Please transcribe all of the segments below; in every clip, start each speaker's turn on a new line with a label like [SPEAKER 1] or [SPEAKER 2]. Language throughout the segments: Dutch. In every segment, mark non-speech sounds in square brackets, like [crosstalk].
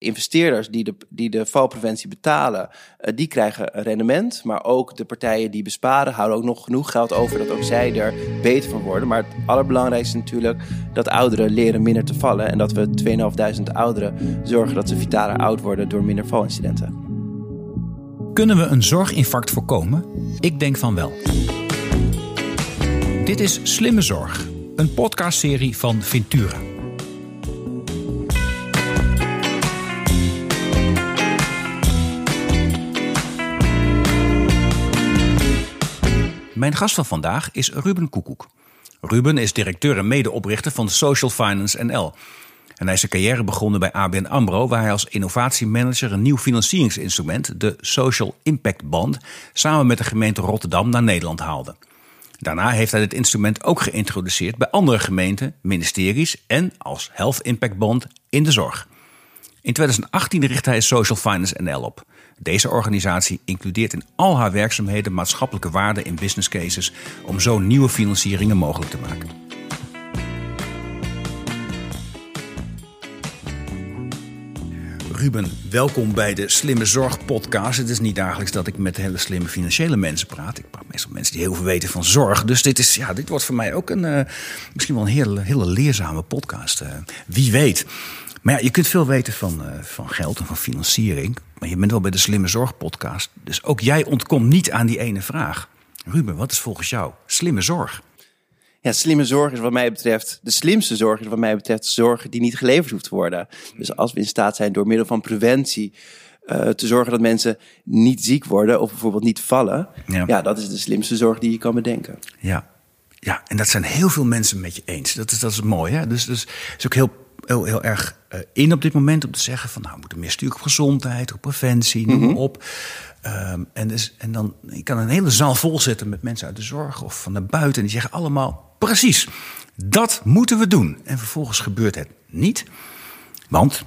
[SPEAKER 1] investeerders die de, die de valpreventie betalen, uh, die krijgen rendement. Maar ook de partijen die besparen houden ook nog genoeg geld over dat ook zij er beter van worden. Maar het allerbelangrijkste is natuurlijk dat ouderen leren minder te vallen. En dat we 2500 ouderen zorgen dat ze vitaler oud worden door minder valincidenten.
[SPEAKER 2] Kunnen we een zorginfarct voorkomen? Ik denk van wel. Dit is Slimme Zorg, een podcastserie van Ventura. Mijn gast van vandaag is Ruben Koekoek. Ruben is directeur en medeoprichter van Social Finance NL. En hij is zijn carrière begonnen bij ABN AMRO... waar hij als innovatiemanager een nieuw financieringsinstrument... de Social Impact Bond, samen met de gemeente Rotterdam naar Nederland haalde. Daarna heeft hij dit instrument ook geïntroduceerd bij andere gemeenten, ministeries... en als Health Impact Bond in de zorg. In 2018 richtte hij Social Finance NL op... Deze organisatie includeert in al haar werkzaamheden maatschappelijke waarden in business cases om zo nieuwe financieringen mogelijk te maken. Ruben, welkom bij de Slimme Zorg podcast. Het is niet dagelijks dat ik met hele slimme financiële mensen praat. Ik praat meestal mensen die heel veel weten van zorg. Dus dit, is, ja, dit wordt voor mij ook een, uh, misschien wel een hele, hele leerzame podcast. Uh, wie weet. Maar ja, je kunt veel weten van, uh, van geld en van financiering. Maar je bent wel bij de Slimme Zorg podcast. Dus ook jij ontkomt niet aan die ene vraag. Ruben, wat is volgens jou slimme zorg?
[SPEAKER 1] Ja, slimme zorg is wat mij betreft, de slimste zorg is wat mij betreft zorg die niet geleverd hoeft te worden. Dus als we in staat zijn door middel van preventie uh, te zorgen dat mensen niet ziek worden of bijvoorbeeld niet vallen. Ja. ja, dat is de slimste zorg die je kan bedenken.
[SPEAKER 2] Ja, ja en dat zijn heel veel mensen met je eens. Dat is, dat is mooi. Hè? Dus, dus het is ook heel heel, heel erg uh, in op dit moment om te zeggen van nou, we moeten meer sturen op gezondheid, op preventie, noem maar mm -hmm. op. Um, en, dus, en dan, je kan een hele zaal vol zetten met mensen uit de zorg of van de buiten. En die zeggen allemaal, precies, dat moeten we doen. En vervolgens gebeurt het niet. Want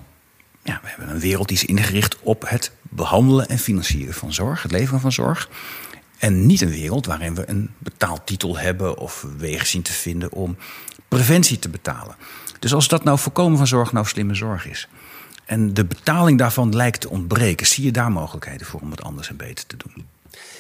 [SPEAKER 2] ja, we hebben een wereld die is ingericht op het behandelen en financieren van zorg, het leveren van zorg. En niet een wereld waarin we een betaaltitel hebben of wegen zien te vinden om preventie te betalen. Dus als dat nou voorkomen van zorg nou slimme zorg is. En de betaling daarvan lijkt te ontbreken. Zie je daar mogelijkheden voor om het anders en beter te doen?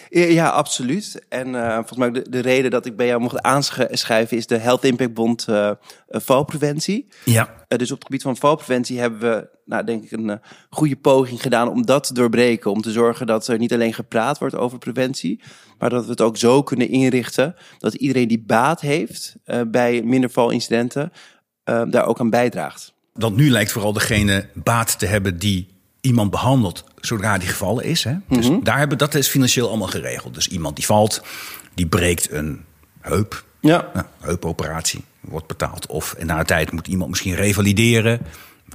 [SPEAKER 1] Ja, absoluut. En uh, volgens mij de, de, reden dat ik bij jou mocht aanschrijven is de Health Impact Bond uh, valpreventie.
[SPEAKER 2] Ja.
[SPEAKER 1] Uh, dus op het gebied van valpreventie hebben we, nou, denk ik, een goede poging gedaan om dat te doorbreken. Om te zorgen dat er niet alleen gepraat wordt over preventie, maar dat we het ook zo kunnen inrichten dat iedereen die baat heeft bij minder valincidenten daar ook aan bijdraagt.
[SPEAKER 2] Want nu lijkt vooral degene baat te hebben die iemand behandelt zodra die gevallen is. Hè? Dus mm -hmm. daar hebben, dat is financieel allemaal geregeld. Dus iemand die valt, die breekt een heup.
[SPEAKER 1] Ja.
[SPEAKER 2] Nou, heupoperatie wordt betaald. Of na een tijd moet iemand misschien revalideren.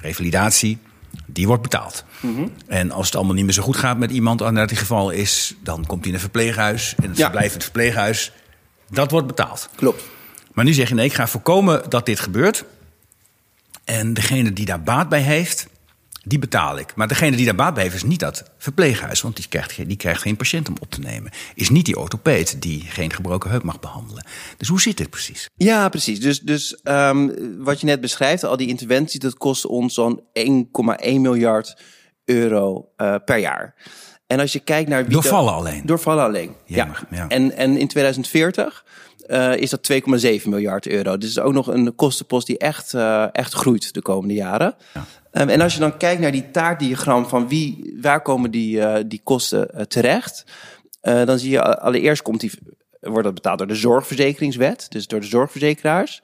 [SPEAKER 2] Revalidatie, die wordt betaald. Mm -hmm. En als het allemaal niet meer zo goed gaat met iemand nadat hij gevallen is... dan komt hij in een verpleeghuis. En het ja. verblijf in het verpleeghuis, dat wordt betaald.
[SPEAKER 1] Klopt.
[SPEAKER 2] Maar nu zeg je nee, ik ga voorkomen dat dit gebeurt. En degene die daar baat bij heeft, die betaal ik. Maar degene die daar baat bij heeft, is niet dat verpleeghuis. Want die krijgt, die krijgt geen patiënt om op te nemen. Is niet die orthopeed die geen gebroken heup mag behandelen. Dus hoe zit dit precies?
[SPEAKER 1] Ja, precies. Dus, dus um, wat je net beschrijft, al die interventies, dat kost ons zo'n 1,1 miljard euro uh, per jaar. En als je kijkt naar... Wie
[SPEAKER 2] doorvallen alleen?
[SPEAKER 1] Doorvallen alleen, ja. ja. En, en in 2040 uh, is dat 2,7 miljard euro. Dus is ook nog een kostenpost die echt, uh, echt groeit de komende jaren. Ja. Um, en als je dan kijkt naar die taartdiagram van wie, waar komen die, uh, die kosten terecht, dan zie je allereerst komt die, wordt dat betaald door de zorgverzekeringswet, dus door de zorgverzekeraars.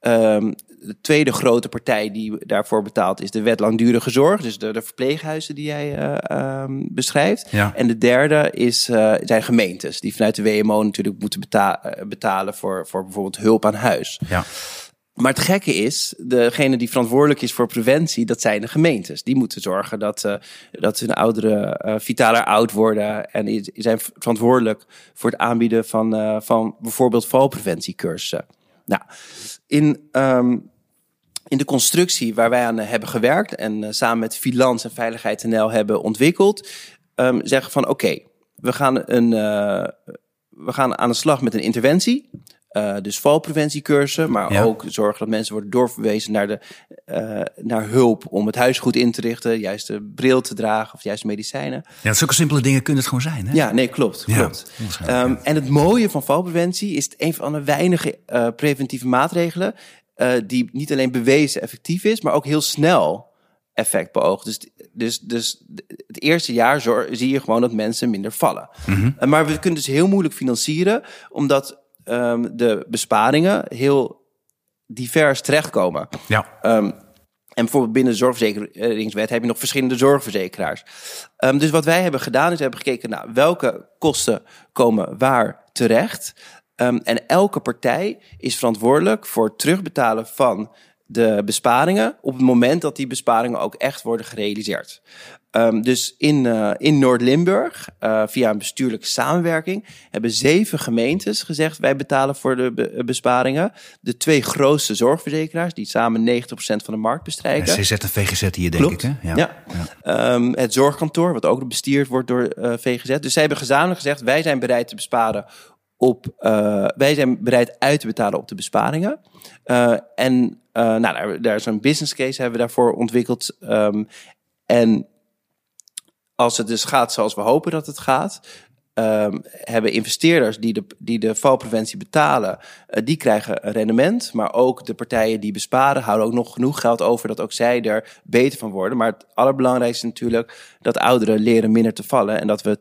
[SPEAKER 1] Um, de tweede grote partij die daarvoor betaalt is de wet langdurige zorg. Dus de, de verpleeghuizen die jij uh, um, beschrijft.
[SPEAKER 2] Ja.
[SPEAKER 1] En de derde is, uh, zijn gemeentes die vanuit de WMO natuurlijk moeten beta betalen voor, voor bijvoorbeeld hulp aan huis.
[SPEAKER 2] Ja.
[SPEAKER 1] Maar het gekke is, degene die verantwoordelijk is voor preventie, dat zijn de gemeentes. Die moeten zorgen dat, uh, dat hun ouderen uh, vitaler oud worden. En die zijn verantwoordelijk voor het aanbieden van, uh, van bijvoorbeeld valpreventiecursussen. Nou, in, um, in de constructie waar wij aan hebben gewerkt en uh, samen met Filans en Veiligheid NL hebben ontwikkeld, um, zeggen van oké, okay, we gaan een uh, we gaan aan de slag met een interventie. Uh, dus valpreventiecursen, maar ook zorgen dat mensen worden doorverwezen naar, de, uh, naar hulp om het huis goed in te richten, juist de bril te dragen of juist medicijnen.
[SPEAKER 2] Ja, zulke simpele dingen kunnen het gewoon zijn. Hè?
[SPEAKER 1] Ja, nee, klopt. klopt. um, en het mooie van valpreventie is het een van de weinige uh, preventieve maatregelen die niet alleen bewezen effectief is, maar ook heel snel effect beoogt. Dus, dus, dus het eerste jaar zie je gewoon dat mensen minder vallen. Mm -hmm. Maar we kunnen dus heel moeilijk financieren, omdat um, de besparingen heel divers terechtkomen.
[SPEAKER 2] Ja.
[SPEAKER 1] Um, en bijvoorbeeld binnen de zorgverzekeringswet heb je nog verschillende zorgverzekeraars. Um, dus wat wij hebben gedaan is we hebben gekeken naar welke kosten komen waar terecht. Um, en elke partij is verantwoordelijk voor het terugbetalen van de besparingen op het moment dat die besparingen ook echt worden gerealiseerd. Um, dus in, uh, in Noord-Limburg, uh, via een bestuurlijke samenwerking, hebben zeven gemeentes gezegd: wij betalen voor de be besparingen. De twee grootste zorgverzekeraars, die samen 90% van de markt bestrijken.
[SPEAKER 2] CZ en VGZ hier, denk ik. Hè?
[SPEAKER 1] Ja. ja. ja. Um, het zorgkantoor, wat ook bestuurd wordt door uh, VGZ. Dus zij hebben gezamenlijk gezegd: wij zijn bereid te besparen op. wij zijn bereid uit te betalen op de besparingen. en nou, daar, is een business case hebben we daarvoor ontwikkeld. Um, en als het dus gaat zoals we hopen dat het gaat, um, hebben investeerders die de, die de valpreventie betalen, uh, die krijgen een rendement. Maar ook de partijen die besparen, houden ook nog genoeg geld over dat ook zij er beter van worden. Maar het allerbelangrijkste is natuurlijk dat ouderen leren minder te vallen. En dat we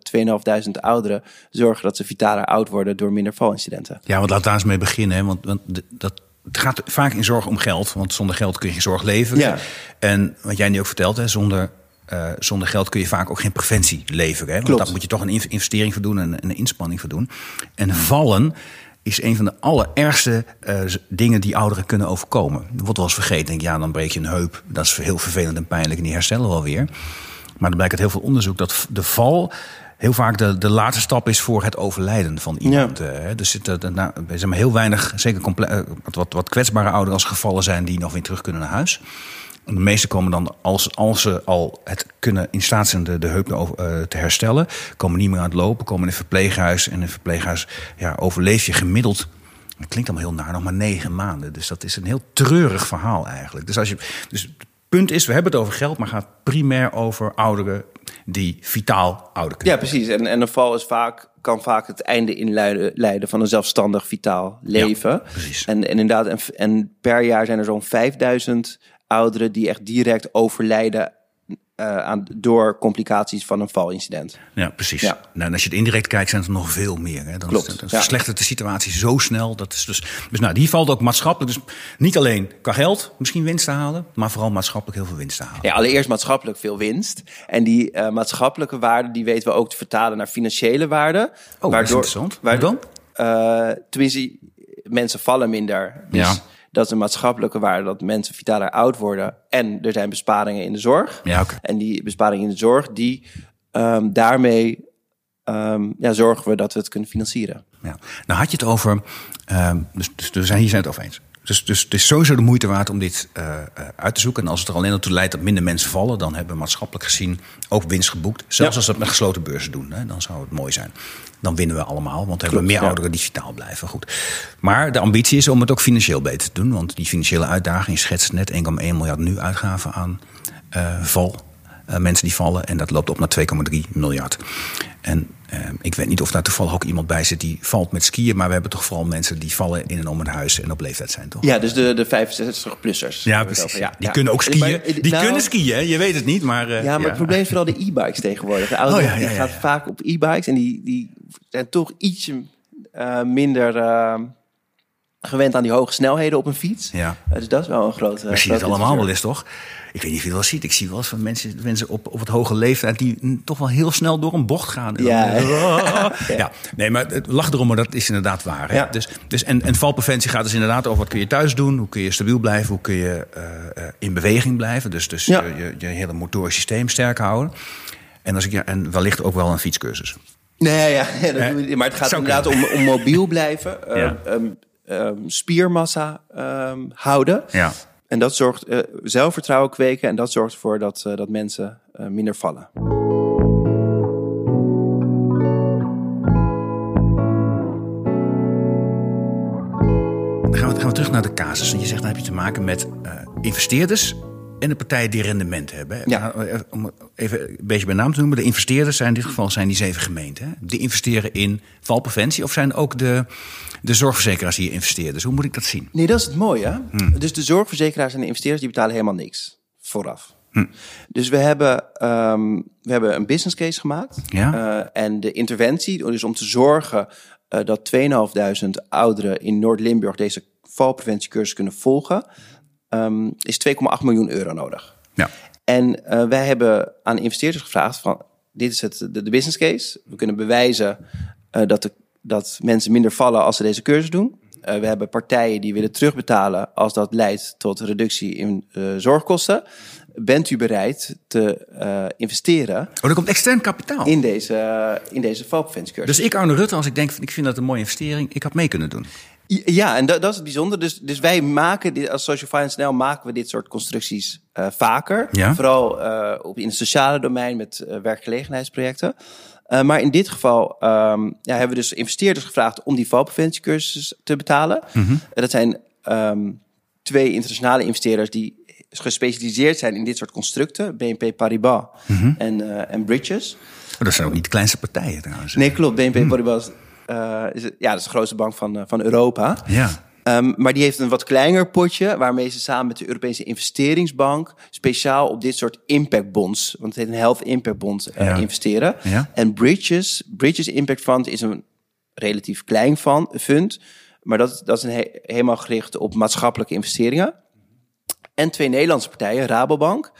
[SPEAKER 1] 2.500 ouderen zorgen dat ze vitaler oud worden door minder valincidenten.
[SPEAKER 2] Ja, want laat daar eens mee beginnen. Hè? Want, want dat het gaat vaak in zorg om geld, want zonder geld kun je zorg leveren. Ja. En wat jij nu ook vertelt, hè, zonder uh, zonder geld kun je vaak ook geen preventie leveren. Hè? Want daar moet je toch een investering voor doen en een inspanning voor doen. En vallen is een van de allerergste uh, dingen die ouderen kunnen overkomen. Er wordt wel eens vergeten. Denk, ja, dan breek je een heup. Dat is heel vervelend en pijnlijk en die herstellen wel weer. Maar er blijkt uit heel veel onderzoek dat de val heel vaak de, de laatste stap is voor het overlijden van iemand. Ja. Uh, dus er nou, zijn maar heel weinig, zeker wat, wat kwetsbare ouderen als gevallen zijn, die nog weer terug kunnen naar huis. De meeste komen dan, als, als ze al het kunnen in staat zijn de, de heup uh, te herstellen, komen niet meer aan het lopen, komen in een verpleeghuis. En in een verpleeghuis ja, overleef je gemiddeld dat klinkt allemaal heel naar, nog maar negen maanden. Dus dat is een heel treurig verhaal eigenlijk. Dus, als je, dus het punt is, we hebben het over geld, maar gaat primair over ouderen die vitaal ouder kunnen
[SPEAKER 1] Ja, precies. En, en een val is vaak, kan vaak het einde inleiden van een zelfstandig vitaal leven. Ja,
[SPEAKER 2] precies.
[SPEAKER 1] En, en inderdaad, en, en per jaar zijn er zo'n 5000 ouderen die echt direct overlijden uh, aan, door complicaties van een valincident.
[SPEAKER 2] Ja, precies. Ja. Nou, en als je het indirect kijkt, zijn er nog veel meer. Hè. Dan, Klopt, dan verslechtert de situatie zo snel. Dat is dus, dus nou, die valt ook maatschappelijk. Dus niet alleen qua geld misschien winst te halen, maar vooral maatschappelijk heel veel winst te halen.
[SPEAKER 1] Ja, allereerst maatschappelijk veel winst. En die uh, maatschappelijke waarde, die weten we ook te vertalen naar financiële waarde.
[SPEAKER 2] Oh, waardoor, interessant. Waar dan?
[SPEAKER 1] Uh, tenminste, mensen vallen minder. Dus ja dat is een maatschappelijke waarde dat mensen vitaler oud worden. En er zijn besparingen in de zorg.
[SPEAKER 2] Ja, okay.
[SPEAKER 1] En die besparingen in de zorg, die um, daarmee um, ja, zorgen we dat we het kunnen financieren.
[SPEAKER 2] Ja. Nou had je het over, um, dus, dus we zijn hier zijn het over eens. Dus, dus het is sowieso de moeite waard om dit uh, uit te zoeken. En als het er alleen naartoe leidt dat minder mensen vallen, dan hebben we maatschappelijk gezien ook winst geboekt. Zelfs ja. als we het met gesloten beurzen doen, hè, dan zou het mooi zijn. Dan winnen we allemaal, want we hebben meer ouderen die vitaal blijven. Goed. Maar de ambitie is om het ook financieel beter te doen. Want die financiële uitdaging schetst net 1,1 miljard nu uitgaven aan uh, val. Uh, mensen die vallen. En dat loopt op naar 2,3 miljard. En uh, ik weet niet of daar toevallig ook iemand bij zit die valt met skiën. Maar we hebben toch vooral mensen die vallen in en om het huis en op leeftijd zijn, toch?
[SPEAKER 1] Ja, dus de, de 65-plussers.
[SPEAKER 2] Ja, precies. Ja, die ja. kunnen ook skiën. Die nou, kunnen skiën, je weet het niet. Maar,
[SPEAKER 1] uh, ja, maar het probleem is vooral de e-bikes tegenwoordig. De auto oh, die gaat vaak op e-bikes en die, die zijn toch ietsje minder gewend aan die hoge snelheden op een fiets.
[SPEAKER 2] Ja.
[SPEAKER 1] dus dat is wel een grote.
[SPEAKER 2] We zien het allemaal wel eens, toch? Ik weet niet of je het wel ziet. Ik zie wel eens van mensen, mensen op, op het hoge leeftijd die toch wel heel snel door een bocht gaan. [laughs]
[SPEAKER 1] Ja.
[SPEAKER 2] ja. Nee, maar het lach erom, maar dat is inderdaad waar. Hè? Ja. Dus, dus, en, en valpreventie gaat dus inderdaad over wat kun je thuis doen, hoe kun je stabiel blijven, hoe kun je uh, in beweging blijven. Dus, dus ja. je, je, hele motorisch systeem sterk houden. En, als ik, ja, en wellicht ook wel een fietscursus.
[SPEAKER 1] Nee, ja, dat, maar het gaat inderdaad om, om mobiel blijven. ja. um, um, spiermassa um, houden.
[SPEAKER 2] Ja.
[SPEAKER 1] En dat zorgt uh, zelfvertrouwen kweken en dat zorgt ervoor dat, uh, dat mensen uh, minder vallen.
[SPEAKER 2] basis. Want je zegt, dan heb je te maken met investeerders en de partijen die rendement hebben. Ja. Nou, om even een beetje bij naam te noemen. De investeerders zijn in dit geval zijn die zeven gemeenten. Die investeren in valpreventie. Of zijn ook de, de zorgverzekeraars die investeren? Dus hoe moet ik dat zien?
[SPEAKER 1] Nee, dat is het mooie. Hmm. Dus de zorgverzekeraars en de investeerders die betalen helemaal niks vooraf. Hm. Dus we hebben, um, we hebben een business case gemaakt. Ja. Uh, en de interventie, dus om te zorgen uh, dat 2.500 ouderen in Noord-Limburg deze valpreventiecursus kunnen volgen, um, is 2,8 miljoen euro nodig. Ja. En uh, wij hebben aan investeerders gevraagd van, dit is het, de, de business case. We kunnen bewijzen dat, de, dat mensen minder vallen als ze deze cursus doen. Uh, we hebben partijen die willen terugbetalen als dat leidt tot reductie in zorgkosten bent u bereid te investeren?
[SPEAKER 2] Oh, er komt extern kapitaal.
[SPEAKER 1] In deze, in deze valpreventiecursus.
[SPEAKER 2] Dus ik, Arno Rutte, als ik denk, ik vind dat een mooie investering, ik had mee kunnen doen.
[SPEAKER 1] Ja, en dat, dat is het bijzonder. Dus, dus wij maken dit, als Social Finance NL maken we dit soort constructies uh, vaker. Ja? Vooral uh, op, in het sociale domein met uh, werkgelegenheidsprojecten. maar in dit geval um, ja, hebben we dus investeerders gevraagd om die valpreventiecursus te betalen. Mm -hmm. dat zijn um, twee internationale investeerders die gespecialiseerd zijn in dit soort constructen. BNP Paribas mm en, en Bridges.
[SPEAKER 2] Maar dat zijn ook niet de kleinste partijen trouwens.
[SPEAKER 1] Nee, klopt. BNP mhm. Paribas uh, is, ja, dat is de grootste bank van, uh, van Europa. Ja. Um, maar die heeft een wat kleiner potje, waarmee ze samen met de Europese investeringsbank speciaal op dit soort impact bonds, want het heet een Health Impact Bond, ja. investeren. Ja. En Bridges, Bridges Impact Fund is een relatief klein fund, maar dat, dat is een helemaal gericht op maatschappelijke investeringen. En twee Nederlandse partijen, Rabobank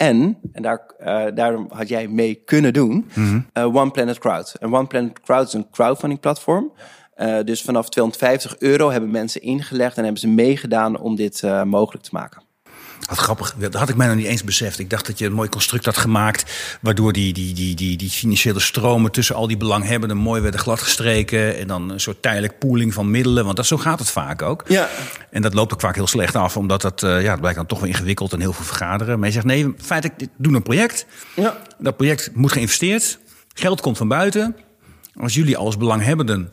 [SPEAKER 1] en, en daar, uh, daarom had jij mee kunnen doen, mm uh, One Planet Crowd. En One Planet Crowd is een crowdfunding platform. Uh, dus vanaf 250 euro hebben mensen ingelegd en hebben ze meegedaan om dit mogelijk te maken.
[SPEAKER 2] Wat grappig, dat had ik mij nog niet eens beseft. Ik dacht dat je een mooi construct had gemaakt. waardoor die, die, die, die, die financiële stromen tussen al die belanghebbenden mooi werden gladgestreken. En dan een soort tijdelijk pooling van middelen. Want dat, zo gaat het vaak ook. Ja. En dat loopt ook vaak heel slecht af, omdat dat, uh, ja, het blijkt dan toch wel ingewikkeld en heel veel vergaderen. Maar je zegt nee, feitelijk, doen een project. Ja. Dat project moet geïnvesteerd. Geld komt van buiten. Als jullie als belanghebbenden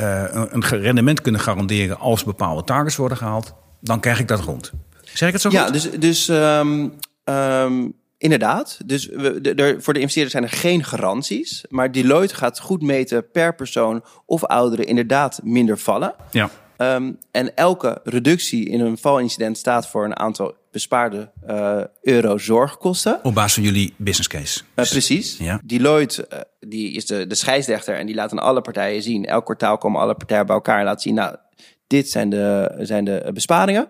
[SPEAKER 2] uh, een rendement kunnen garanderen als bepaalde targets worden gehaald, dan krijg ik dat rond. Zeg ik het zo
[SPEAKER 1] ja, dus, dus um, um, inderdaad. Dus we, de, de, voor de investeerders zijn er geen garanties. Maar Deloitte gaat goed meten per persoon of ouderen inderdaad minder vallen. Ja. Um, en elke reductie in een valincident staat voor een aantal bespaarde uh, euro zorgkosten.
[SPEAKER 2] Op basis van jullie business case.
[SPEAKER 1] Uh, precies. Ja. Deloitte uh, die is de, de scheidsrechter en die laat aan alle partijen zien. Elk kwartaal komen alle partijen bij elkaar en laten zien... nou, dit zijn de, zijn de besparingen.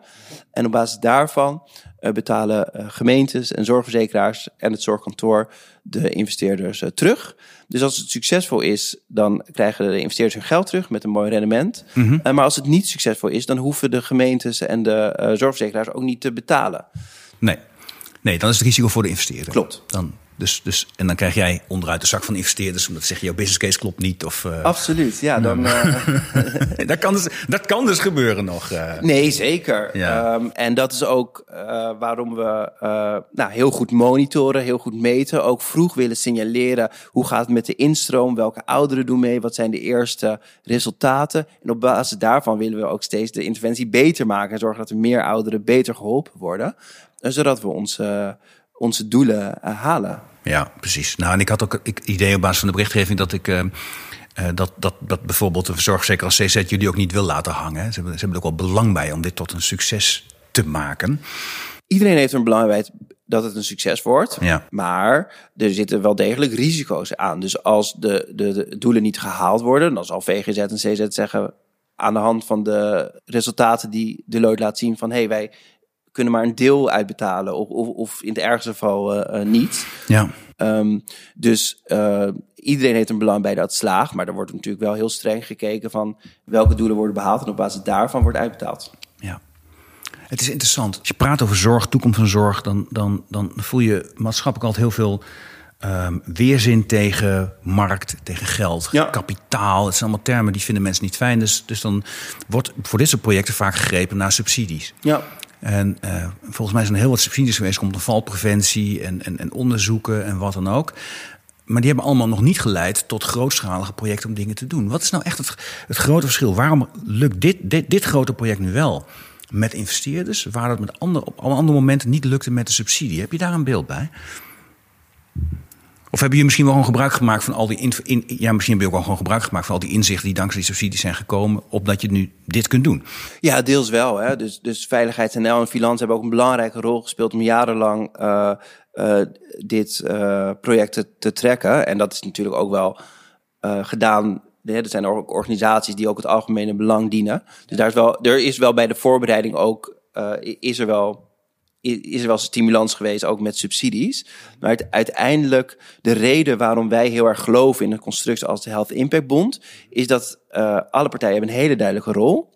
[SPEAKER 1] En op basis daarvan uh, betalen uh, gemeentes en zorgverzekeraars en het zorgkantoor de investeerders uh, terug. Dus als het succesvol is, dan krijgen de investeerders hun geld terug met een mooi rendement. Mm -hmm. maar als het niet succesvol is, dan hoeven de gemeentes en de zorgverzekeraars ook niet te betalen.
[SPEAKER 2] Nee. Nee, dan is het risico voor de investeerder.
[SPEAKER 1] Klopt.
[SPEAKER 2] Dan dus, dus, en dan krijg jij onderuit de zak van investeerders, omdat ze zeggen, jouw business case klopt niet. Of, uh...
[SPEAKER 1] Absoluut, ja. Dan, uh... [laughs]
[SPEAKER 2] dat, kan dus, dat kan dus gebeuren nog. Uh...
[SPEAKER 1] Nee, zeker. Ja. Um, en dat is ook waarom we nou, heel goed monitoren, heel goed meten. Ook vroeg willen signaleren, hoe gaat het met de instroom? Welke ouderen doen mee? Wat zijn de eerste resultaten? En op basis daarvan willen we ook steeds de interventie beter maken. En zorgen dat er meer ouderen beter geholpen worden. Zodat we ons onze doelen uh, halen.
[SPEAKER 2] Ja, precies. Nou, en ik had ook het idee op basis van de berichtgeving dat ik. Uh, dat, dat, dat bijvoorbeeld een zorgzeker als CZ jullie ook niet wil laten hangen. Ze hebben, ze hebben er ook wel belang bij om dit tot een succes te maken.
[SPEAKER 1] Iedereen heeft er een belang bij dat het een succes wordt. Ja. Maar er zitten wel degelijk risico's aan. Dus als de, de, de doelen niet gehaald worden, dan zal VGZ en CZ zeggen aan de hand van de resultaten die Deloitte laat zien van hey, wij kunnen maar een deel uitbetalen of, of, of in het ergste geval uh, niet. Ja. Um, dus uh, iedereen heeft een belang bij dat slaag, maar er wordt natuurlijk wel heel streng gekeken van welke doelen worden behaald en op basis daarvan wordt uitbetaald.
[SPEAKER 2] Ja. Het is interessant. Als je praat over zorg, toekomst van zorg, dan, dan, dan voel je maatschappelijk altijd heel veel um, weerzin tegen markt, tegen geld, ja. kapitaal. Het zijn allemaal termen die vinden mensen niet fijn. Dus, dus dan wordt voor dit soort projecten vaak gegrepen naar subsidies. Ja. En uh, volgens mij zijn er heel wat subsidies geweest om de valpreventie en, en, en onderzoeken en wat dan ook. Maar die hebben allemaal nog niet geleid tot grootschalige projecten om dingen te doen. Wat is nou echt het, het grote verschil? Waarom lukt dit, dit, dit grote project nu wel? met investeerders, waar dat met andere, op alle andere momenten niet lukte met de subsidie. Heb je daar een beeld bij? Of hebben jullie misschien wel gewoon gebruik gemaakt van al die. In, ja, misschien heb je ook wel gewoon gebruik gemaakt van al die inzichten die dankzij die subsidies zijn gekomen. opdat je nu dit kunt doen?
[SPEAKER 1] Ja, deels wel. Hè. Dus, dus Veiligheid NL en Filans hebben ook een belangrijke rol gespeeld om jarenlang uh, uh, dit uh, project te, te, trekken. En dat is natuurlijk ook wel gedaan. Er zijn ook organisaties die ook het algemene belang dienen. Dus daar is wel, er is wel bij de voorbereiding ook. is er wel is er wel stimulans geweest, ook met subsidies. Maar uiteindelijk, de reden waarom wij heel erg geloven in een constructie als de Health Impact Bond, is dat uh, alle partijen hebben een hele duidelijke rol.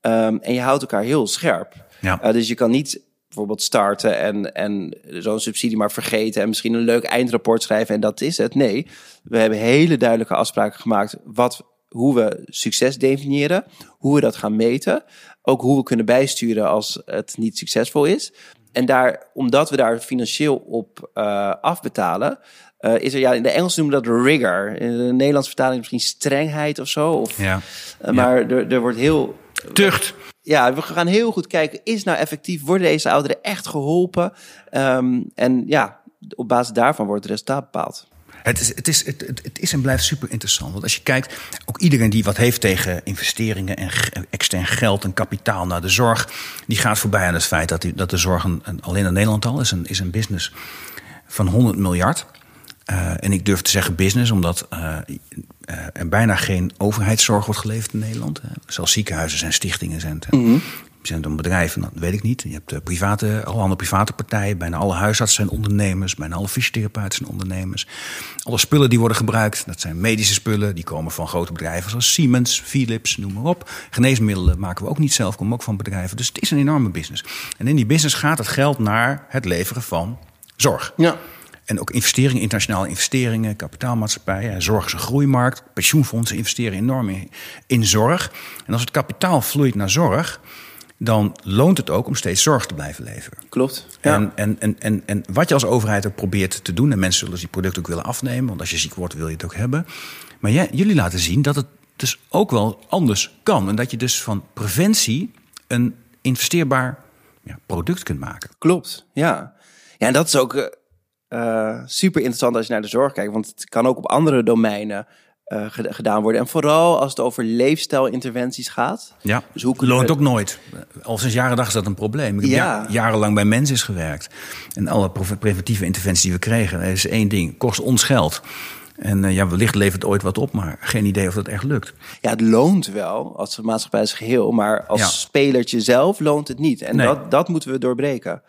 [SPEAKER 1] Um, en je houdt elkaar heel scherp. Ja. Uh, dus je kan niet bijvoorbeeld starten en, en zo'n subsidie maar vergeten en misschien een leuk eindrapport schrijven en dat is het. Nee, we hebben hele duidelijke afspraken gemaakt wat, hoe we succes definiëren, hoe we dat gaan meten, ook hoe we kunnen bijsturen als het niet succesvol is. En daar, omdat we daar financieel op uh, afbetalen, uh, is er ja, in de Engels noemen we dat rigor. In de Nederlandse vertaling misschien strengheid of zo. Of, ja. Uh, maar ja. Er, er wordt heel.
[SPEAKER 2] Tucht.
[SPEAKER 1] Ja, we gaan heel goed kijken, is nou effectief, worden deze ouderen echt geholpen? Um, en ja, op basis daarvan wordt het resultaat bepaald.
[SPEAKER 2] Het is, het, is, het, het, is en blijft super interessant. Want als je kijkt, ook iedereen die wat heeft tegen investeringen en extern geld en kapitaal naar de zorg, die gaat voorbij aan het feit dat, die, dat de zorg een, alleen in Nederland al is een, is een business van 100 miljard. Uh, en ik durf te zeggen business, omdat uh, er bijna geen overheidszorg wordt geleverd in Nederland. Zelfs ziekenhuizen zijn stichtingen. Zijn, mm zijn dan bedrijven? Dat weet ik niet. Je hebt private, alle private partijen. Bijna alle huisartsen zijn ondernemers. Bijna alle fysiotherapeuten zijn ondernemers. Alle spullen die worden gebruikt, dat zijn medische spullen. Die komen van grote bedrijven zoals Siemens, Philips, noem maar op. Geneesmiddelen maken we ook niet zelf, komen ook van bedrijven. Dus het is een enorme business. En in die business gaat het geld naar het leveren van zorg. Ja. En ook investeringen, internationale investeringen, kapitaalmaatschappijen. Zorg is een groeimarkt. Pensioenfondsen investeren enorm in, in zorg. En als het kapitaal vloeit naar zorg, dan loont het ook om steeds zorg te blijven leveren.
[SPEAKER 1] Klopt.
[SPEAKER 2] Ja. En, en, en, en, en wat je als overheid ook probeert te doen, en mensen zullen die producten ook willen afnemen, want als je ziek wordt wil je het ook hebben. Maar jij, jullie laten zien dat het dus ook wel anders kan. En dat je dus van preventie een investeerbaar ja, product kunt maken.
[SPEAKER 1] Klopt, ja. Ja, en dat is ook uh, super interessant als je naar de zorg kijkt, want het kan ook op andere domeinen uh, gedaan worden. En vooral als het over leefstijlinterventies gaat.
[SPEAKER 2] Ja, dus hoe loont ook nooit. Al sinds jaren dag is dat een probleem. Ik heb jarenlang bij mensen gewerkt. En alle preventieve interventies die we kregen, is één ding. Kost ons geld. En uh, ja, wellicht levert het ooit wat op, maar geen idee of dat echt lukt.
[SPEAKER 1] Ja, het loont wel als maatschappij als geheel, maar als ja. spelertje zelf loont het niet. En nee. dat, dat moeten we doorbreken.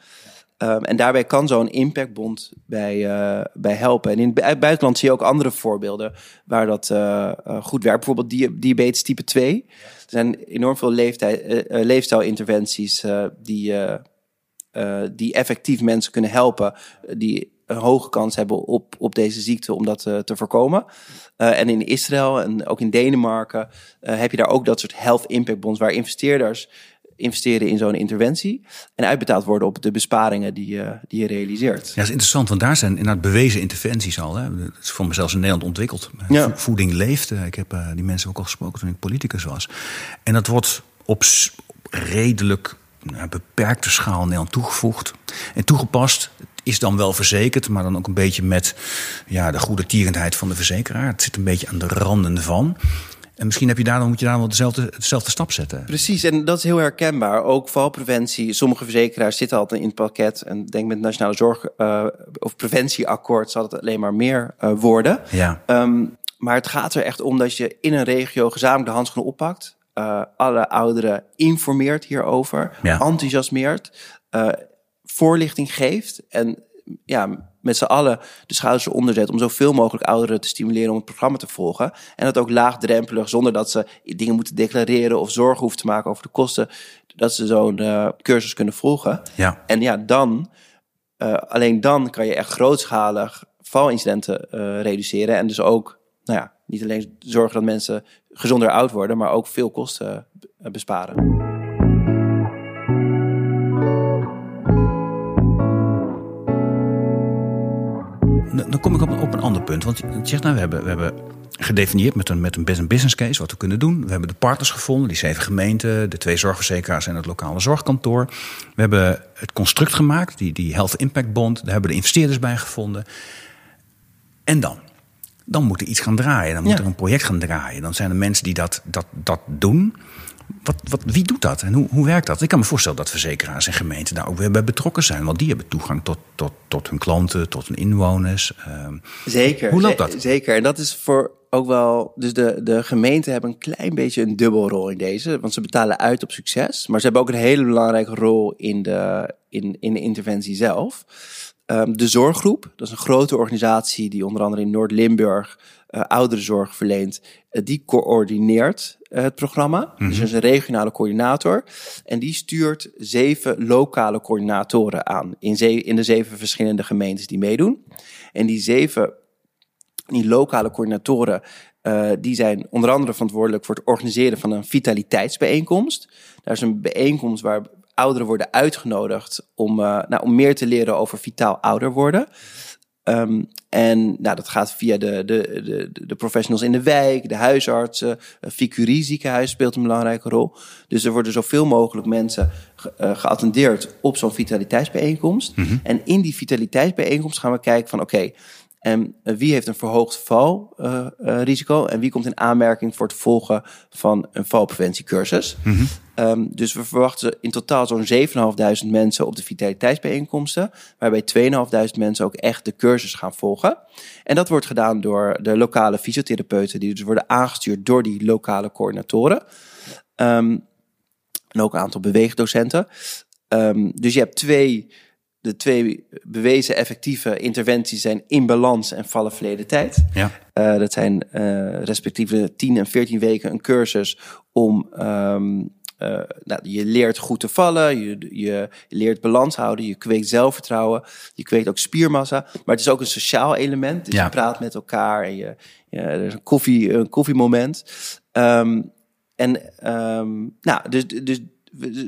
[SPEAKER 1] Um, en daarbij kan zo'n impactbond bij, uh, bij helpen. En in het buitenland zie je ook andere voorbeelden waar dat uh, goed werkt. Bijvoorbeeld diabetes type 2. Er zijn enorm veel leeftijd, leefstijlinterventies die, die effectief mensen kunnen helpen. Die een hoge kans hebben op, op deze ziekte om dat te voorkomen. en in Israël en ook in Denemarken heb je daar ook dat soort health impact bonds waar investeerders investeren in zo'n interventie. En uitbetaald worden op de besparingen die, uh, die je realiseert. Ja,
[SPEAKER 2] dat is interessant, want daar zijn inderdaad bewezen interventies al. Hè. Dat is voor mezelf in Nederland ontwikkeld. Ja. Voeding leeft. Ik heb uh, die mensen ook al gesproken toen ik politicus was. En dat wordt op redelijk nou, beperkte schaal in Nederland toegevoegd en toegepast. Is dan wel verzekerd, maar dan ook een beetje met ja, de goede tierendheid van de verzekeraar. Het zit een beetje aan de randen van. En misschien heb je daar, dan moet je daar wel dezelfde, dezelfde stap zetten.
[SPEAKER 1] Precies, en dat is heel herkenbaar. Ook valpreventie. Sommige verzekeraars zitten altijd in het pakket. En denk met het Nationale Zorg uh, of Preventieakkoord zal het alleen maar meer uh, worden. Ja. Um, maar het gaat er echt om dat je in een regio gezamenlijk de handschoenen oppakt. Uh, alle ouderen informeert hierover, ja. enthousiasmeert, voorlichting geeft. En ja, met z'n allen de schouders eronder zet om zoveel mogelijk ouderen te stimuleren om het programma te volgen. En dat ook laagdrempelig, zonder dat ze dingen moeten declareren of zorgen hoeven te maken over de kosten, dat ze zo'n uh, cursus kunnen volgen. Ja. En ja, dan, uh, alleen dan kan je echt grootschalig valincidenten uh, reduceren. En dus ook, nou ja, niet alleen zorgen dat mensen gezonder oud worden, maar ook veel kosten besparen.
[SPEAKER 2] Dan kom ik op, op een ander punt. Want je zegt, nou, we hebben, we hebben gedefinieerd met een, met een business case wat we kunnen doen. We hebben de partners gevonden, die zeven gemeenten, de twee zorgverzekeraars en het lokale zorgkantoor. We hebben het construct gemaakt, die, die Health Impact Bond. Daar hebben we de investeerders bij gevonden. En dan? Dan moet er iets gaan draaien. Dan moet er een project gaan draaien. Dan zijn er mensen die dat, dat, dat doen. Wat, wat, wie doet dat en hoe, hoe werkt dat? Ik kan me voorstellen dat verzekeraars en gemeenten daar ook weer bij betrokken zijn. Want die hebben toegang tot, tot, tot hun klanten, tot hun inwoners.
[SPEAKER 1] Ehm, zeker. Hoe loopt dat? Zeker. En dat is voor ook wel. Dus de, de gemeenten hebben een klein beetje een dubbelrol in deze. Want ze betalen uit op succes. Maar ze hebben ook een hele belangrijke rol in de, in, in de interventie zelf. Ehm, de Zorggroep, dat is een grote organisatie die onder andere in Noord-Limburg uh, ouderenzorg verleent. Uh, die coördineert het programma. Mm Dus is een regionale coördinator. En die stuurt zeven lokale coördinatoren aan in, in de zeven verschillende gemeentes die meedoen. En die zeven die lokale coördinatoren, uh, die zijn onder andere verantwoordelijk voor het organiseren van een vitaliteitsbijeenkomst. Daar is een bijeenkomst waar ouderen worden uitgenodigd om, uh, nou, om meer te leren over vitaal ouder worden. Um, en nou, dat gaat via de, de, de, de professionals in de wijk, de huisartsen. Ficurie ziekenhuis speelt een belangrijke rol. Dus er worden zoveel mogelijk mensen ge, uh, geattendeerd op zo'n vitaliteitsbijeenkomst. Mm -hmm. En in die vitaliteitsbijeenkomst gaan we kijken van oké, okay, en uh, wie heeft een verhoogd valrisico uh, en wie komt in aanmerking voor het volgen van een valpreventiecursus. Mm -hmm. um, dus we verwachten in totaal zo'n 7.500 mensen op de vitaliteitsbijeenkomsten, waarbij 2.500 mensen ook echt de cursus gaan volgen. En dat wordt gedaan door de lokale fysiotherapeuten, die dus worden aangestuurd door die lokale coördinatoren. Um, en ook een aantal beweegdocenten. Um, dus je hebt twee de twee bewezen effectieve interventies zijn in balans en vallen verleden tijd. Ja. Uh, dat zijn uh, respectieve 10 en 14 weken een cursus om. Um, uh, nou, je leert goed te vallen, je, je leert balans houden, je kweekt zelfvertrouwen, je kweekt ook spiermassa. Maar het is ook een sociaal element. Dus ja. je praat met elkaar en je, ja, er is een, koffie, een koffiemoment. Um, en um, nou, dus, dus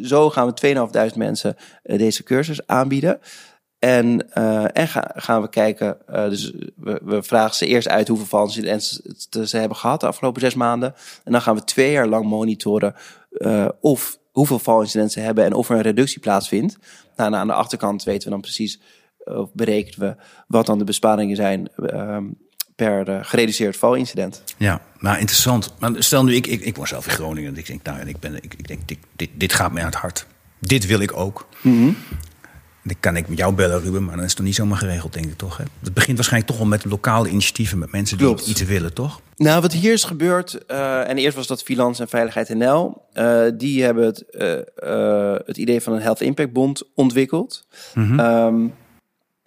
[SPEAKER 1] zo gaan we 2.500 mensen uh, deze cursus aanbieden. En, uh, en ga, gaan we kijken, uh, dus we, we, vragen ze eerst uit hoeveel valsincidenten ze hebben gehad de afgelopen zes maanden. En dan gaan we twee jaar lang monitoren of hoeveel valincidenten ze hebben en of er een reductie plaatsvindt. Nou, aan de achterkant weten we dan precies, of berekenen we wat dan de besparingen zijn ehm, per uh, gereduceerd valincident.
[SPEAKER 2] Ja, maar interessant. Maar stel nu, ik, ik, ik woon zelf in Groningen. En ik denk, nou, ik, ben, ik, ik denk, dit, dit, dit gaat mij aan het hart. Dit wil ik ook. Mm -hmm. Dan kan ik met jou bellen, Ruben, maar dan is het toch niet zomaar geregeld, denk ik toch? Hè? Het begint waarschijnlijk toch wel met lokale initiatieven, met mensen die Klopt. iets willen, toch?
[SPEAKER 1] Nou, wat hier is gebeurd, uh, en eerst was dat Filans en Veiligheid NL, uh, die hebben het, uh, het idee van een Health Impact Bond ontwikkeld. Mm -hmm. um,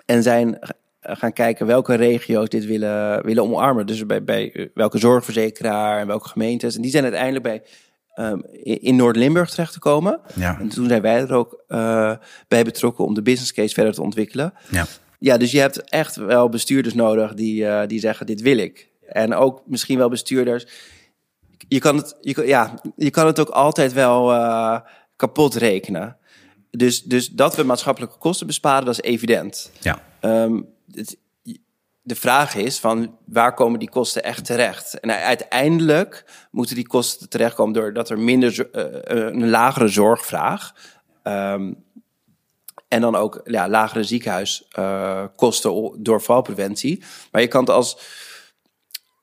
[SPEAKER 1] en zijn gaan kijken welke regio's dit willen, willen omarmen. Dus bij, bij welke zorgverzekeraar en welke gemeentes. En die zijn uiteindelijk bij um, in Noord-Limburg terecht te komen. Ja. En toen zijn wij er ook uh, bij betrokken om de business case verder te ontwikkelen. Ja. Ja, dus je hebt echt wel bestuurders nodig die, uh, die zeggen: dit wil ik. En ook misschien wel bestuurders. Je kan het, je, ja, je kan het ook altijd wel uh, kapot rekenen. Dus, dus dat we maatschappelijke kosten besparen, dat is evident. Ja. Um, de vraag is van waar komen die kosten echt terecht? En uiteindelijk moeten die kosten terechtkomen doordat er minder uh, een lagere zorgvraag um, en dan ook ja, lagere ziekenhuiskosten uh, door valpreventie. Maar je kan het als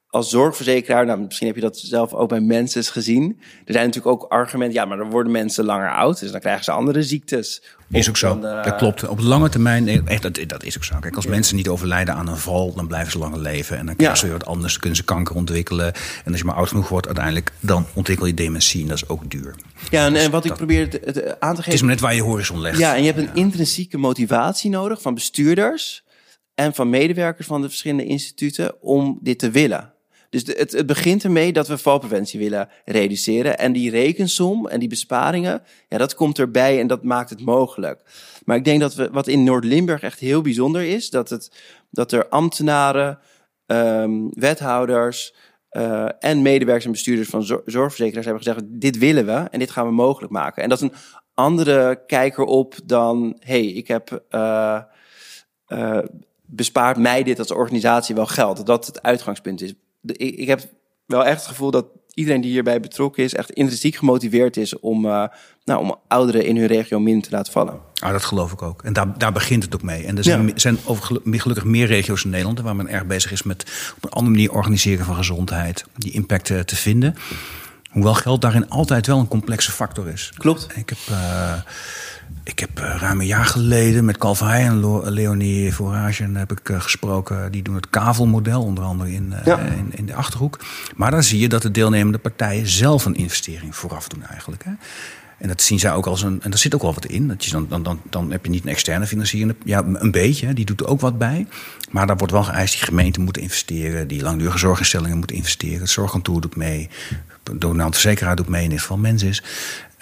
[SPEAKER 1] als zorgverzekeraar, nou, misschien heb je dat zelf ook bij mensen gezien. Er zijn natuurlijk ook argumenten, ja, maar dan worden mensen langer oud, dus dan krijgen ze andere ziektes.
[SPEAKER 2] Is ook zo, dan, uh, dat klopt. Op lange termijn, echt, dat, dat is ook zo. Kijk, als ja. mensen niet overlijden aan een val, dan blijven ze langer leven. En dan krijgen ja. ze weer wat anders, kunnen ze kanker ontwikkelen. En als je maar oud genoeg wordt, uiteindelijk, dan ontwikkel je dementie en dat is ook duur.
[SPEAKER 1] Ja, en, dus en wat dat, ik probeer te, te, aan te geven...
[SPEAKER 2] Het is maar net waar je horizon legt.
[SPEAKER 1] Ja, en je hebt een intrinsieke motivatie nodig van bestuurders en van medewerkers van de verschillende instituten om dit te willen. Dus het, het begint ermee dat we valpreventie willen reduceren. En die rekensom en die besparingen, ja, dat komt erbij en dat maakt het mogelijk. Maar ik denk dat we, wat in Noord-Limburg echt heel bijzonder is, dat, het, dat er ambtenaren, um, wethouders uh, en medewerkers en bestuurders van zorgverzekeraars hebben gezegd: dit willen we en dit gaan we mogelijk maken. En dat is een andere kijker op dan: hey, ik heb. Uh, bespaart mij dit als organisatie wel geld. Dat het uitgangspunt is de, ik, ik heb wel echt het gevoel dat iedereen die hierbij betrokken is, echt intrinsiek gemotiveerd is om, uh, nou, om ouderen in hun regio min te laten vallen.
[SPEAKER 2] Ah, dat geloof ik ook. En daar, daar begint het ook mee. En er zijn, ja. zijn over, gelukkig meer regio's in Nederland waar men erg bezig is met op een andere manier organiseren van gezondheid, die impact uh, te vinden. Hoewel geld daarin altijd wel een complexe factor is.
[SPEAKER 1] Klopt.
[SPEAKER 2] Ik heb, uh, ik heb uh, ruim een jaar geleden met Calvin en Leonie Forage heb ik uh, gesproken. Die doen het kavelmodel, onder andere in, ja. in, in, de Achterhoek. Maar dan zie je dat de deelnemende partijen zelf een investering vooraf doen eigenlijk. Hè. En dat zien zij ook als een. En daar zit ook wel wat in. Dat je dan, dan, dan, dan heb je niet een externe financiering. Ja, een beetje. Die doet er ook wat bij. Maar daar wordt wel geëist. Die gemeenten moeten investeren. Die langdurige zorginstellingen moeten investeren. Het zorgkantoor doet mee. De verzekeraar doet mee in ieder geval mens is.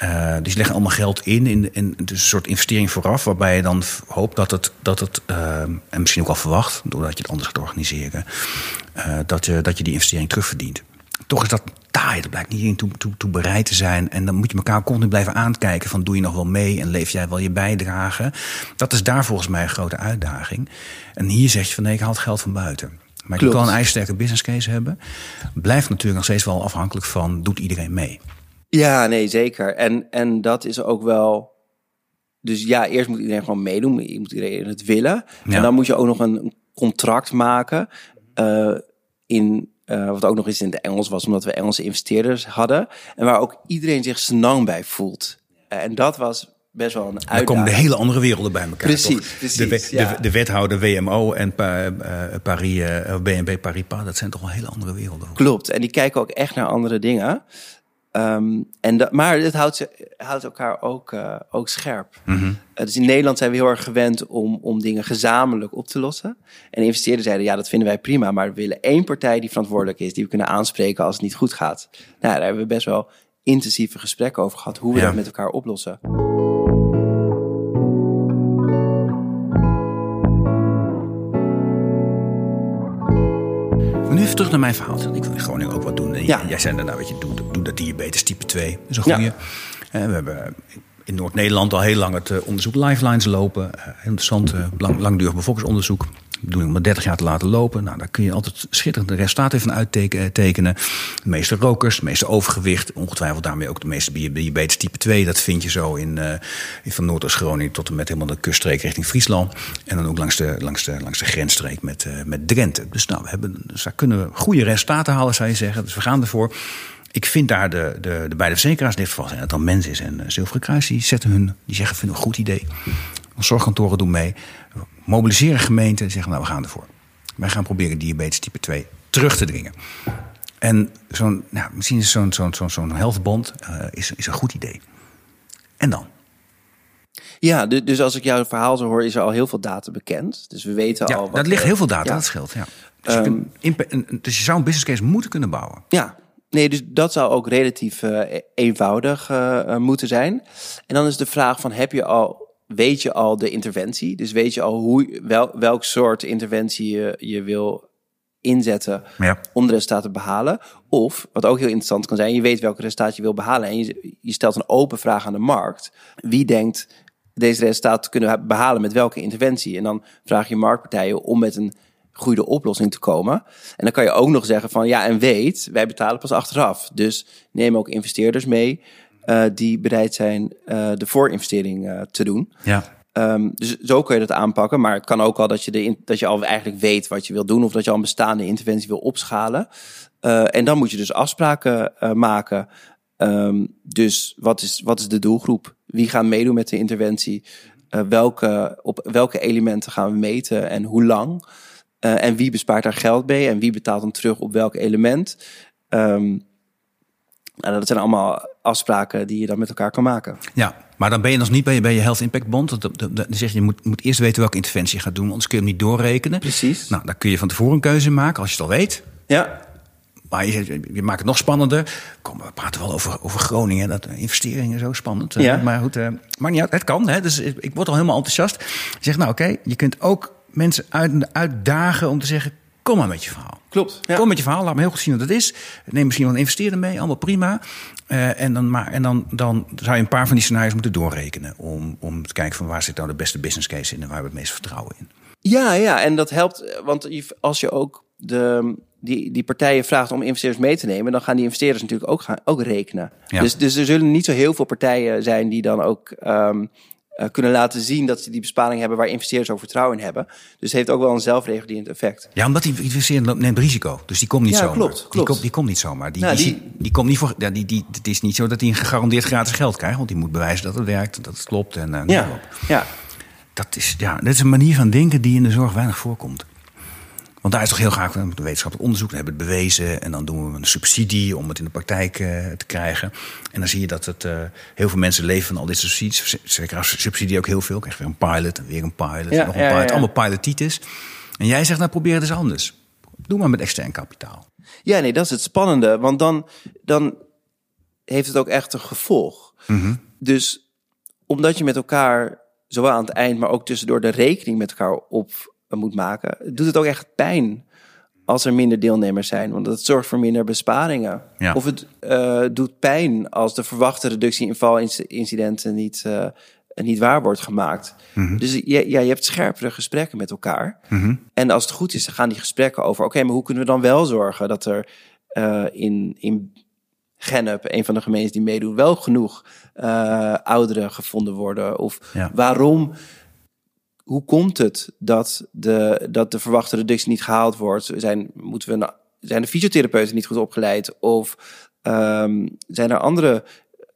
[SPEAKER 2] Uh, die leggen allemaal geld in, in, in dus een soort investering vooraf, waarbij je dan hoopt dat het, dat het uh, en misschien ook wel verwacht, doordat je het anders gaat organiseren, uh, dat, je, dat je die investering terugverdient. Toch is dat taai, dat blijkt niet in toe, toe, toe, bereid te zijn. En dan moet je elkaar continu blijven aankijken van doe je nog wel mee en leef jij wel je bijdrage. Dat is daar volgens mij een grote uitdaging. En hier zeg je van nee, ik haal het geld van buiten. Maar je wel een ijzersterke business case hebben. Blijft natuurlijk nog steeds wel afhankelijk van doet iedereen mee.
[SPEAKER 1] Ja, nee, zeker. En, en dat is ook wel. Dus ja, eerst moet iedereen gewoon meedoen. Moet iedereen het willen. Ja. En dan moet je ook nog een contract maken. Uh, in, uh, wat ook nog eens in het Engels was, omdat we Engelse investeerders hadden. En waar ook iedereen zich senang bij voelt. Uh, en dat was best wel een uitdaging.
[SPEAKER 2] Dan komen de hele andere werelden bij elkaar.
[SPEAKER 1] Precies, precies
[SPEAKER 2] de,
[SPEAKER 1] ja.
[SPEAKER 2] de, de, wethouder WMO en pa, Paris, uh, BNB Paribas, dat zijn toch wel hele andere werelden.
[SPEAKER 1] Klopt, en die kijken ook echt naar andere dingen. Um, en dat, maar het houdt, houdt elkaar ook, uh, ook scherp.
[SPEAKER 2] Mm -hmm.
[SPEAKER 1] uh, dus in Nederland zijn we heel erg gewend om, om dingen gezamenlijk op te lossen. En investeerders zeiden, ja, dat vinden wij prima. Maar we willen één partij die verantwoordelijk is, die we kunnen aanspreken als het niet goed gaat. Nou, daar hebben we best wel intensieve gesprekken over gehad, hoe we ja. dat met elkaar oplossen.
[SPEAKER 2] Nu even terug naar mijn verhaal. Ik wil in Groningen ook wat doen. En
[SPEAKER 1] Ja.
[SPEAKER 2] Jij zei daarna, weet je, doe, doe dat diabetes type 2. Dat is een goede. we hebben in Noord-Nederland al heel lang het uh, onderzoek Lifelines lopen. Uh, interessant, lang, langdurig bevolkingsonderzoek. Doen om maar 30 jaar te laten lopen. Nou, daar kun je altijd schitterende resultaten van uittekenen. De meeste rokers, de meeste overgewicht. Ongetwijfeld daarmee ook de meeste diabetes type 2. Dat vind je zo in, uh, in van Noordoost-Groningen tot en met helemaal de kuststreek richting Friesland. En dan ook langs de, langs de, langs de grensstreek met, uh, met Drenthe. Dus, nou, we hebben, dus daar kunnen we goede resultaten halen, zou je zeggen. Dus we gaan ervoor. Ik vind daar de, de, de beide verzekeraars, in dit geval zijn het dan Mens is en uh, Zilveren Kruis, die zetten hun, die zeggen, vinden een goed idee. Zorgkantoren doen mee. Mobiliseren gemeenten en zeggen, nou, we gaan ervoor. Wij gaan proberen diabetes type 2 terug te dringen. En zo'n, nou, misschien is zo'n zo'n zo'n zo'n helftbond uh, is, is een goed idee. En dan?
[SPEAKER 1] Ja, dus als ik jouw verhaal zo hoor, is er al heel veel data bekend. Dus we weten
[SPEAKER 2] ja,
[SPEAKER 1] al. Wat
[SPEAKER 2] dat ligt heel veel data, ja. dat scheelt. Ja. Dus, um, je kunt, dus je zou een business case moeten kunnen bouwen.
[SPEAKER 1] Ja, Nee, dus dat zou ook relatief uh, eenvoudig uh, moeten zijn. En dan is de vraag van, heb je al, weet je al de interventie? Dus weet je al hoe, wel, welk soort interventie je, je wil inzetten
[SPEAKER 2] ja.
[SPEAKER 1] om de resultaten te behalen? Of, wat ook heel interessant kan zijn, je weet welke resultaat je wil behalen en je, je stelt een open vraag aan de markt. Wie denkt deze resultaten te kunnen behalen met welke interventie? En dan vraag je marktpartijen om met een goede oplossing te komen. En dan kan je ook nog zeggen van ja, en weet, wij betalen pas achteraf. Dus neem ook investeerders mee uh, die bereid zijn uh, de voorinvestering uh, te doen.
[SPEAKER 2] Ja.
[SPEAKER 1] Um, dus zo kun je dat aanpakken. Maar het kan ook al dat je, de in, dat je al eigenlijk weet wat je wil doen. Of dat je al een bestaande interventie wil opschalen. en dan moet je dus afspraken maken. Um, dus wat is, wat is de doelgroep? Wie gaan meedoen met de interventie? welke, op welke elementen gaan we meten en hoe lang? Uh, en wie bespaart daar geld mee en wie betaalt dan terug op welk element. Um, nou, dat zijn allemaal afspraken die je dan met elkaar kan maken.
[SPEAKER 2] Ja, maar dan ben je nog niet bij, bij je Health Impact Bond. Dan, dan, dan zeg je, je moet, moet eerst weten welke interventie je gaat doen, anders kun je hem niet doorrekenen.
[SPEAKER 1] Precies.
[SPEAKER 2] Nou, daar kun je van tevoren een keuze maken als je het al weet.
[SPEAKER 1] Ja.
[SPEAKER 2] Maar je, je maakt het nog spannender. Kom, we praten wel over, over Groningen. Dat investeringen zo spannend.
[SPEAKER 1] Ja.
[SPEAKER 2] Maar goed, uh, maar niet uit. Het kan. Hè? Dus ik word al helemaal enthousiast. Je zegt, nou oké, okay, je kunt ook mensen uit, uitdagen om te zeggen: kom maar met je verhaal.
[SPEAKER 1] Klopt.
[SPEAKER 2] Ja. Kom met je verhaal, laat me heel goed zien wat het is. Neem misschien wel een investeerder mee, allemaal prima. Uh, en dan, maar, en dan, dan zou je een paar van die scenario's moeten doorrekenen. Om, om te kijken van waar zit nou de beste business case in en waar we het meest vertrouwen in.
[SPEAKER 1] Ja, ja, en dat helpt. Want als je ook de, die, die partijen vraagt om investeerders mee te nemen, dan gaan die investeerders natuurlijk ook, gaan, ook rekenen. Dus, dus er zullen niet zo heel veel partijen zijn die dan ook um, uh, kunnen laten zien dat ze die besparing hebben waar investeerders ook vertrouwen in hebben. Dus het heeft ook wel een zelfregulerend effect.
[SPEAKER 2] Ja, omdat die investeerder neemt risico. Dus die komt niet
[SPEAKER 1] ja,
[SPEAKER 2] zomaar.
[SPEAKER 1] Klopt, klopt.
[SPEAKER 2] Die, komt, die komt niet zomaar. Die, nou, die, die, die, komt niet voor. Ja, die, die, het is niet zo dat hij een gegarandeerd gratis geld krijgt. Want die moet bewijzen dat het werkt, dat het klopt. En, uh,
[SPEAKER 1] ja, ja.
[SPEAKER 2] Dat is, ja, dat is een manier van denken die in de zorg weinig voorkomt. Want daar is toch heel graag een wetenschappelijk onderzoek, dan hebben we het bewezen. En dan doen we een subsidie om het in de praktijk uh, te krijgen. En dan zie je dat het, uh, heel veel mensen leven van al dit subsidies. Ze krijgen subsidie ook heel veel. Krijg weer een pilot en weer een pilot.
[SPEAKER 1] Ja,
[SPEAKER 2] en nog een
[SPEAKER 1] ja,
[SPEAKER 2] pilot.
[SPEAKER 1] ja.
[SPEAKER 2] Allemaal pilotitis. En jij zegt, nou probeer het eens anders. Doe maar met extern kapitaal.
[SPEAKER 1] Ja, nee, dat is het spannende. Want dan, dan heeft het ook echt een gevolg.
[SPEAKER 2] Mm -hmm.
[SPEAKER 1] Dus omdat je met elkaar, zowel aan het eind, maar ook tussendoor de rekening met elkaar op moet maken, doet het ook echt pijn als er minder deelnemers zijn. Want dat zorgt voor minder besparingen.
[SPEAKER 2] Ja.
[SPEAKER 1] Of het uh, doet pijn als de verwachte reductie in valincidenten niet, uh, niet waar wordt gemaakt.
[SPEAKER 2] Mhm.
[SPEAKER 1] Mm -hmm. Dus je, ja, je hebt scherpere gesprekken met elkaar.
[SPEAKER 2] Mm -hmm.
[SPEAKER 1] En als het goed is, dan gaan die gesprekken over... oké, okay, maar hoe kunnen we dan wel zorgen dat er uh, in... in Gennep, een van de gemeentes die meedoet, wel genoeg ouderen gevonden worden? Of
[SPEAKER 2] ja.
[SPEAKER 1] waarom hoe komt het dat de, dat de verwachte reductie niet gehaald wordt? Zijn, moeten we, zijn de fysiotherapeuten niet goed opgeleid? Of um, zijn er andere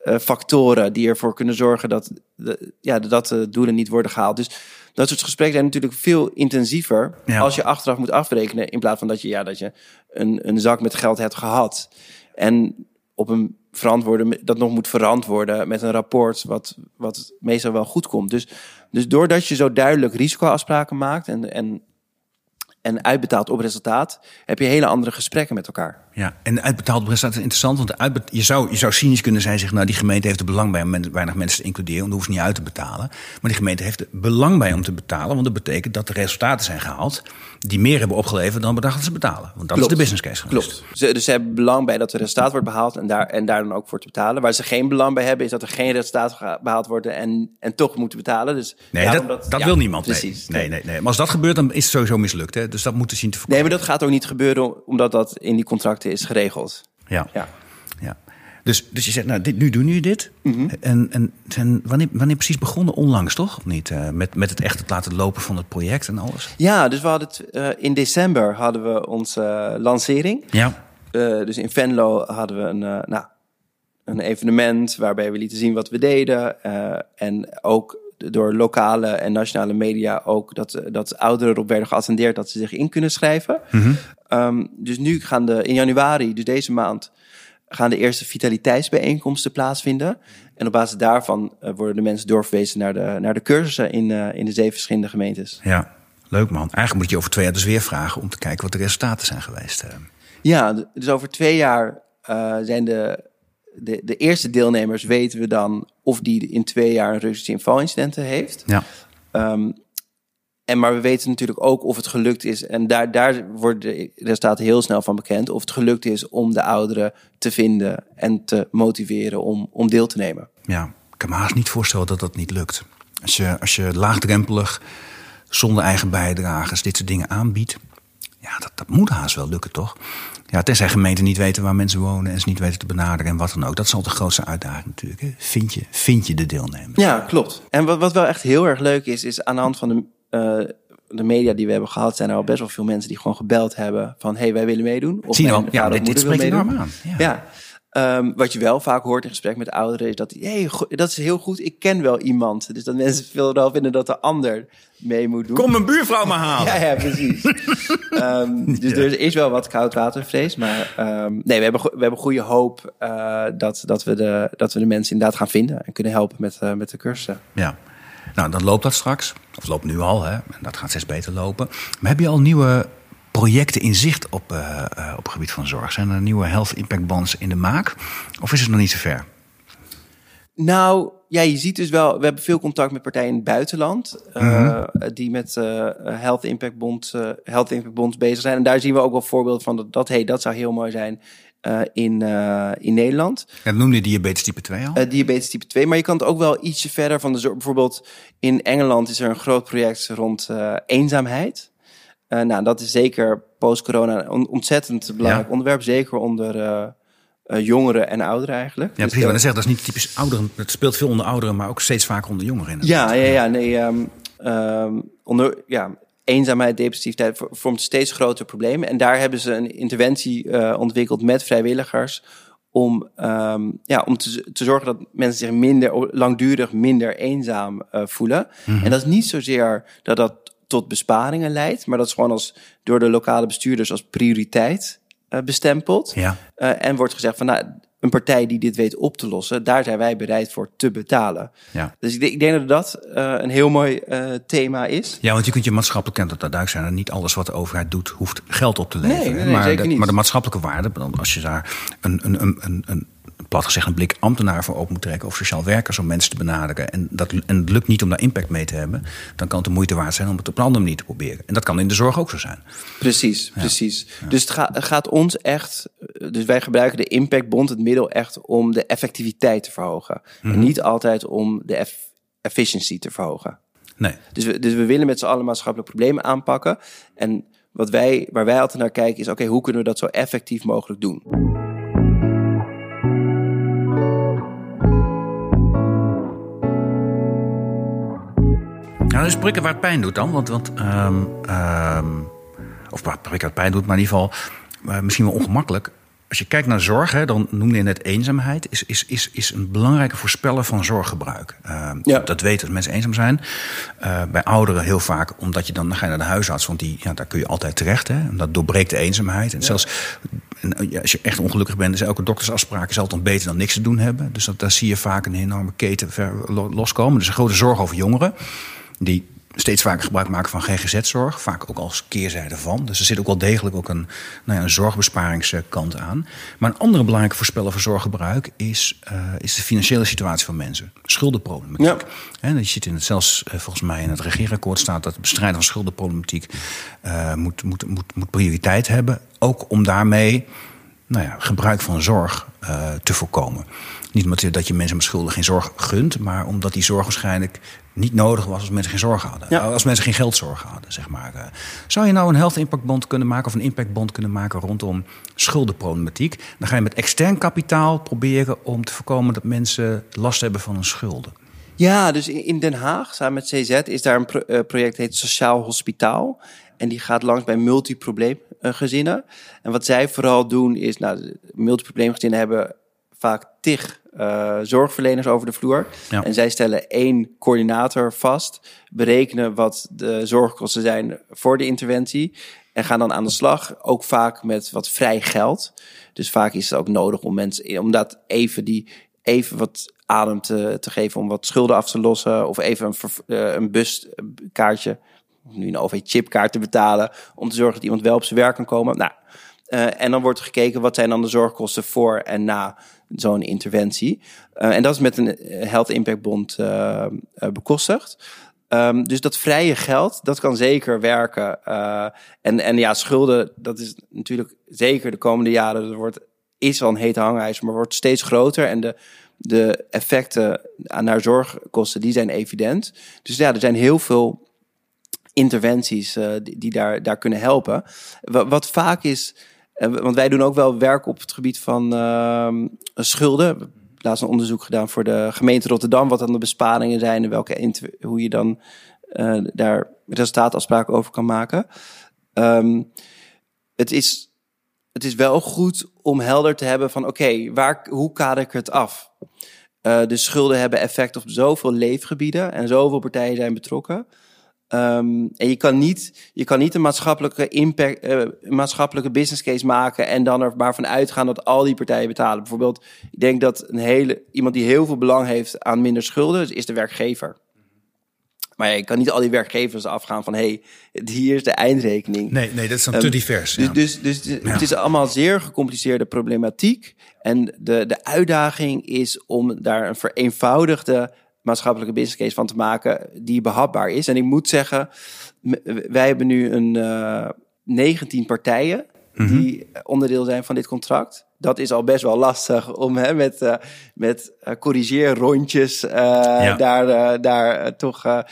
[SPEAKER 1] uh, factoren die ervoor kunnen zorgen dat de, ja, dat de doelen niet worden gehaald? Dus dat soort gesprekken zijn natuurlijk veel intensiever
[SPEAKER 2] ja.
[SPEAKER 1] als je achteraf moet afrekenen, in plaats van dat je, ja, dat je een, een zak met geld hebt gehad. En op een verantwoorden, dat nog moet verantwoorden met een rapport wat, wat meestal wel goed komt. Dus, dus doordat je zo duidelijk risicoafspraken maakt en, en, en uitbetaalt op resultaat, heb je hele andere gesprekken met elkaar.
[SPEAKER 2] Ja, en uitbetaald op resultaat is interessant, want je, zou, je zou cynisch kunnen zijn, zeggen, nou die gemeente heeft er belang bij om men, weinig mensen te includeren, want dan hoeft ze niet uit te betalen. Maar die gemeente heeft er belang bij om te betalen, want dat betekent dat er resultaten zijn gehaald die meer hebben opgeleverd dan bedacht dat ze betalen. Want dat
[SPEAKER 1] Klopt.
[SPEAKER 2] is de business case geweest.
[SPEAKER 1] Klopt. Ze, dus ze hebben belang bij dat er resultaat wordt behaald en daar, en daar dan ook voor te betalen. Waar ze geen belang bij hebben, is dat er geen resultaat behaald wordt en, en toch moeten betalen. Dus
[SPEAKER 2] Nee, dat, dat, dat
[SPEAKER 1] ja,
[SPEAKER 2] wil niemand.
[SPEAKER 1] Precies.
[SPEAKER 2] Nee, nee, nee, nee. Maar als dat gebeurt, dan is het sowieso mislukt. Hè? Dus dat moet te zien te voorkomen.
[SPEAKER 1] Nee, maar dat gaat ook niet gebeuren omdat dat in die contracten is geregeld.
[SPEAKER 2] Ja.
[SPEAKER 1] Ja.
[SPEAKER 2] ja. Dus, dus je zegt, nou, dit, nu doen jullie dit.
[SPEAKER 1] Mhm.
[SPEAKER 2] En, en, en wanneer, wanneer precies begonnen? Onlangs, toch? Of niet? Uh, met, met het echt het laten lopen van het project en alles?
[SPEAKER 1] Ja, dus we hadden het, uh, in december hadden we onze uh, lancering.
[SPEAKER 2] Ja.
[SPEAKER 1] Uh, dus in Venlo hadden we een, nou, een evenement waarbij we lieten zien wat we deden. en ook door lokale en nationale media ook dat, dat ouderen erop werden geattendeerd dat ze zich in kunnen schrijven.
[SPEAKER 2] Mm -hmm.
[SPEAKER 1] um, dus nu gaan de in januari, dus deze maand, gaan de eerste vitaliteitsbijeenkomsten plaatsvinden. En op basis daarvan uh, worden de mensen doorverwezen naar de, naar de cursussen in, uh, in de zeven verschillende gemeentes.
[SPEAKER 2] Ja, leuk man. Eigenlijk moet je over twee jaar dus weer vragen om te kijken wat de resultaten zijn geweest.
[SPEAKER 1] Ja, dus over twee jaar uh, zijn de, de, de eerste deelnemers weten we dan of die in twee jaar een reductie in valincidenten heeft.
[SPEAKER 2] Ja.
[SPEAKER 1] Um, en maar we weten natuurlijk ook of het gelukt is, en daar, daar worden de resultaten heel snel van bekend, of het gelukt is om de ouderen te vinden en te motiveren om, om deel te nemen.
[SPEAKER 2] Ja, ik kan me haast niet voorstellen dat dat niet lukt. Als je, als je laagdrempelig, zonder eigen bijdragers, dit soort dingen aanbiedt, ja, dat, dat moet haast wel lukken, toch? Ja, tenzij gemeenten niet weten waar mensen wonen en ze niet weten te benaderen en wat dan ook. Dat is altijd de grootste uitdaging natuurlijk. Hè? Vind, je, vind je de deelnemers?
[SPEAKER 1] Ja, klopt. En wat, wat wel echt heel erg leuk is, is aan de hand van de, uh, de media die we hebben gehad, zijn er al best wel veel mensen die gewoon gebeld hebben van hé, hey, wij willen meedoen.
[SPEAKER 2] Of Zie je wel, ja, dit, dit spreekt enorm aan.
[SPEAKER 1] Ja. ja. Um, wat je wel vaak hoort in gesprek met ouderen is dat, hey, dat is heel goed, ik ken wel iemand. Dus dat mensen veel wel vinden dat de ander mee moet doen.
[SPEAKER 2] Kom mijn buurvrouw maar halen. [laughs]
[SPEAKER 1] Ja, ja precies. um, [laughs] dus ja. er is wel wat koudwatervrees, maar um, nee, we hebben, we hebben goede hoop uh, dat, dat, we de, dat we de mensen inderdaad gaan vinden en kunnen helpen met, uh, met de cursussen.
[SPEAKER 2] Ja. Nou, dan loopt dat straks. Of loopt nu al, hè. Dat gaat steeds beter lopen. Maar heb je al nieuwe projecten in zicht op, uh, uh, op het gebied van zorg? Zijn er nieuwe health impact bonds in de maak? Of is het nog niet zo ver?
[SPEAKER 1] Nou, ja, je ziet dus wel, we hebben veel contact met partijen in het buitenland. Uh,
[SPEAKER 2] Mhm.
[SPEAKER 1] die met health, impact bond, health impact bonds bezig zijn. En daar zien we ook wel voorbeelden van dat, dat, hey, dat zou heel mooi zijn. In, in Nederland.
[SPEAKER 2] En noemde je diabetes type 2 al?
[SPEAKER 1] Diabetes type 2, maar je kan het ook wel ietsje verder van de zorg. Bijvoorbeeld in Engeland is er een groot project rond eenzaamheid. Nou, dat is zeker post-corona een ontzettend belangrijk onderwerp. Zeker onder jongeren en ouderen eigenlijk.
[SPEAKER 2] Ja, dus precies. dat, zegt, dat is niet typisch ouderen. Het speelt veel onder ouderen, maar ook steeds vaker onder jongeren.
[SPEAKER 1] Ja, ja, ja. Nee, um, onder, ja, eenzaamheid, depressiviteit vormt steeds grotere problemen. En daar hebben ze een interventie ontwikkeld met vrijwilligers om, um, ja, om te, te, zorgen dat mensen zich minder langdurig minder eenzaam voelen. Mhm. En dat is niet zozeer dat dat tot besparingen leidt, maar dat is gewoon als door de lokale bestuurders als prioriteit uh, bestempeld. Ja. en wordt gezegd van nou, een partij die dit weet op te lossen, daar zijn wij bereid voor te betalen. Ja. Dus ik, ik denk dat dat uh, een heel mooi thema is.
[SPEAKER 2] Ja, want je kunt je maatschappelijk kent dat duidelijk zijn. En niet alles wat de overheid doet, hoeft geld op te leveren. Nee, nee, maar, zeker de, niet. maar de maatschappelijke waarde, als je daar een, een, een, een plat gezegd een blik ambtenaar voor open moet trekken of sociaal werkers om mensen te benaderen. En, dat, en het lukt niet om daar impact mee te hebben, dan kan het de moeite waard zijn om het op een andere manier te proberen. En dat kan in de zorg ook zo zijn.
[SPEAKER 1] Precies, precies. Dus het gaat, gaat, ons echt, dus wij gebruiken de impactbond, het middel echt om de effectiviteit te verhogen. En mhm. niet altijd om de efficiency te verhogen. Nee. Dus we, dus we willen met z'n allen maatschappelijke problemen aanpakken. En wat wij, waar wij altijd naar kijken is, oké, hoe kunnen we dat zo effectief mogelijk doen?
[SPEAKER 2] Nou, dus prikken waar het pijn doet dan. Want, want um, um, of prikken waar het pijn doet, maar in ieder geval uh, misschien wel ongemakkelijk. Als je kijkt naar zorg, hè, dan noemde je net eenzaamheid, is, is, is, is een belangrijke voorspeller van zorggebruik. Uh, ja. Dat weten als mensen eenzaam zijn. Uh, bij ouderen heel vaak, omdat je dan, dan ga je naar de huisarts, want die, ja, daar kun je altijd terecht. Hè, dat doorbreekt de eenzaamheid. En ja. zelfs als je echt ongelukkig bent, is elke doktersafspraak is altijd beter dan niks te doen hebben. Dus dat, daar zie je vaak een enorme keten ver, loskomen. Dus een grote zorg over jongeren die steeds vaker gebruik maken van GGZ-zorg. Vaak ook als keerzijde van. Dus er zit ook wel degelijk ook een, nou ja, een zorgbesparingskant aan. Maar een andere belangrijke voorspeller voor zorggebruik is, uh, is de financiële situatie van mensen. Schuldenproblematiek. Ja. En je ziet in het, zelfs uh, volgens mij in het regeerakkoord staat dat het bestrijden van schuldenproblematiek uh, moet, moet, moet, moet prioriteit hebben. Ook om daarmee nou ja, gebruik van zorg te voorkomen. Niet omdat dat je mensen met schulden geen zorg gunt, maar omdat die zorg waarschijnlijk niet nodig was als mensen geen zorg hadden. Als mensen geen geldzorgen hadden, zeg maar. Eh, zou je nou een health impact bond kunnen maken of een impact bond kunnen maken rondom schuldenproblematiek? Dan ga je met extern kapitaal proberen om te voorkomen dat mensen last hebben van hun schulden.
[SPEAKER 1] Ja, dus in Den Haag, samen met CZ, is daar een uh, project heet Sociaal Hospitaal. En die gaat langs bij multiprobleemgezinnen. En wat zij vooral doen is, nou, multiprobleemgezinnen hebben vaak tig uh, zorgverleners over de vloer. En zij stellen één coördinator vast, berekenen wat de zorgkosten zijn voor de interventie. En gaan dan aan de slag, ook vaak met wat vrij geld. Dus vaak is het ook nodig om mensen, om dat even die even wat adem te, te geven om wat schulden af te lossen. Of even een, uh, een buskaartje, nu een OV-chipkaart te betalen. Om te zorgen dat iemand wel op zijn werk kan komen. Nou, uh, en dan wordt er gekeken wat zijn dan de zorgkosten voor en na zo'n interventie. Uh, en dat is met een Health Impact Bond bekostigd. Um, dus dat vrije geld, dat kan zeker werken. En, en ja, schulden, dat is natuurlijk zeker de komende jaren, dat wordt, is al een hete hangijzer, maar wordt steeds groter. En de, de effecten naar zorgkosten, die zijn evident. Dus ja, er zijn heel veel interventies die, daar, daar kunnen helpen. Wat vaak is want wij doen ook wel werk op het gebied van uh, schulden. Laatst een onderzoek gedaan voor de gemeente Rotterdam, wat dan de besparingen zijn en welke hoe je dan uh, daar resultaatafspraken over kan maken. Um, het, is, het is wel goed om helder te hebben van oké, waar hoe kader ik het af? Uh, de schulden hebben effect op zoveel leefgebieden en zoveel partijen zijn betrokken. Um, en je kan niet, je kan niet een maatschappelijke impact, uh, maatschappelijke business case maken en dan er maar van uitgaan dat al die partijen betalen. Bijvoorbeeld, ik denk dat een hele, iemand die heel veel belang heeft aan minder schulden, is de werkgever. Maar ja, je kan niet al die werkgevers afgaan van hé, hey, hier is de eindrekening.
[SPEAKER 2] Nee, nee dat is dan te ehm, divers.
[SPEAKER 1] Dus, dus, dus, dus het is allemaal zeer gecompliceerde problematiek. En de, de uitdaging is om daar een vereenvoudigde maatschappelijke business case van te maken die behapbaar is. En ik moet zeggen, wij hebben nu een uh, eh, 19 partijen mhm. die onderdeel zijn van dit contract. Dat is al best wel lastig om hè, met, uh, met uh, corrigeerrondjes uh, daar, daar toch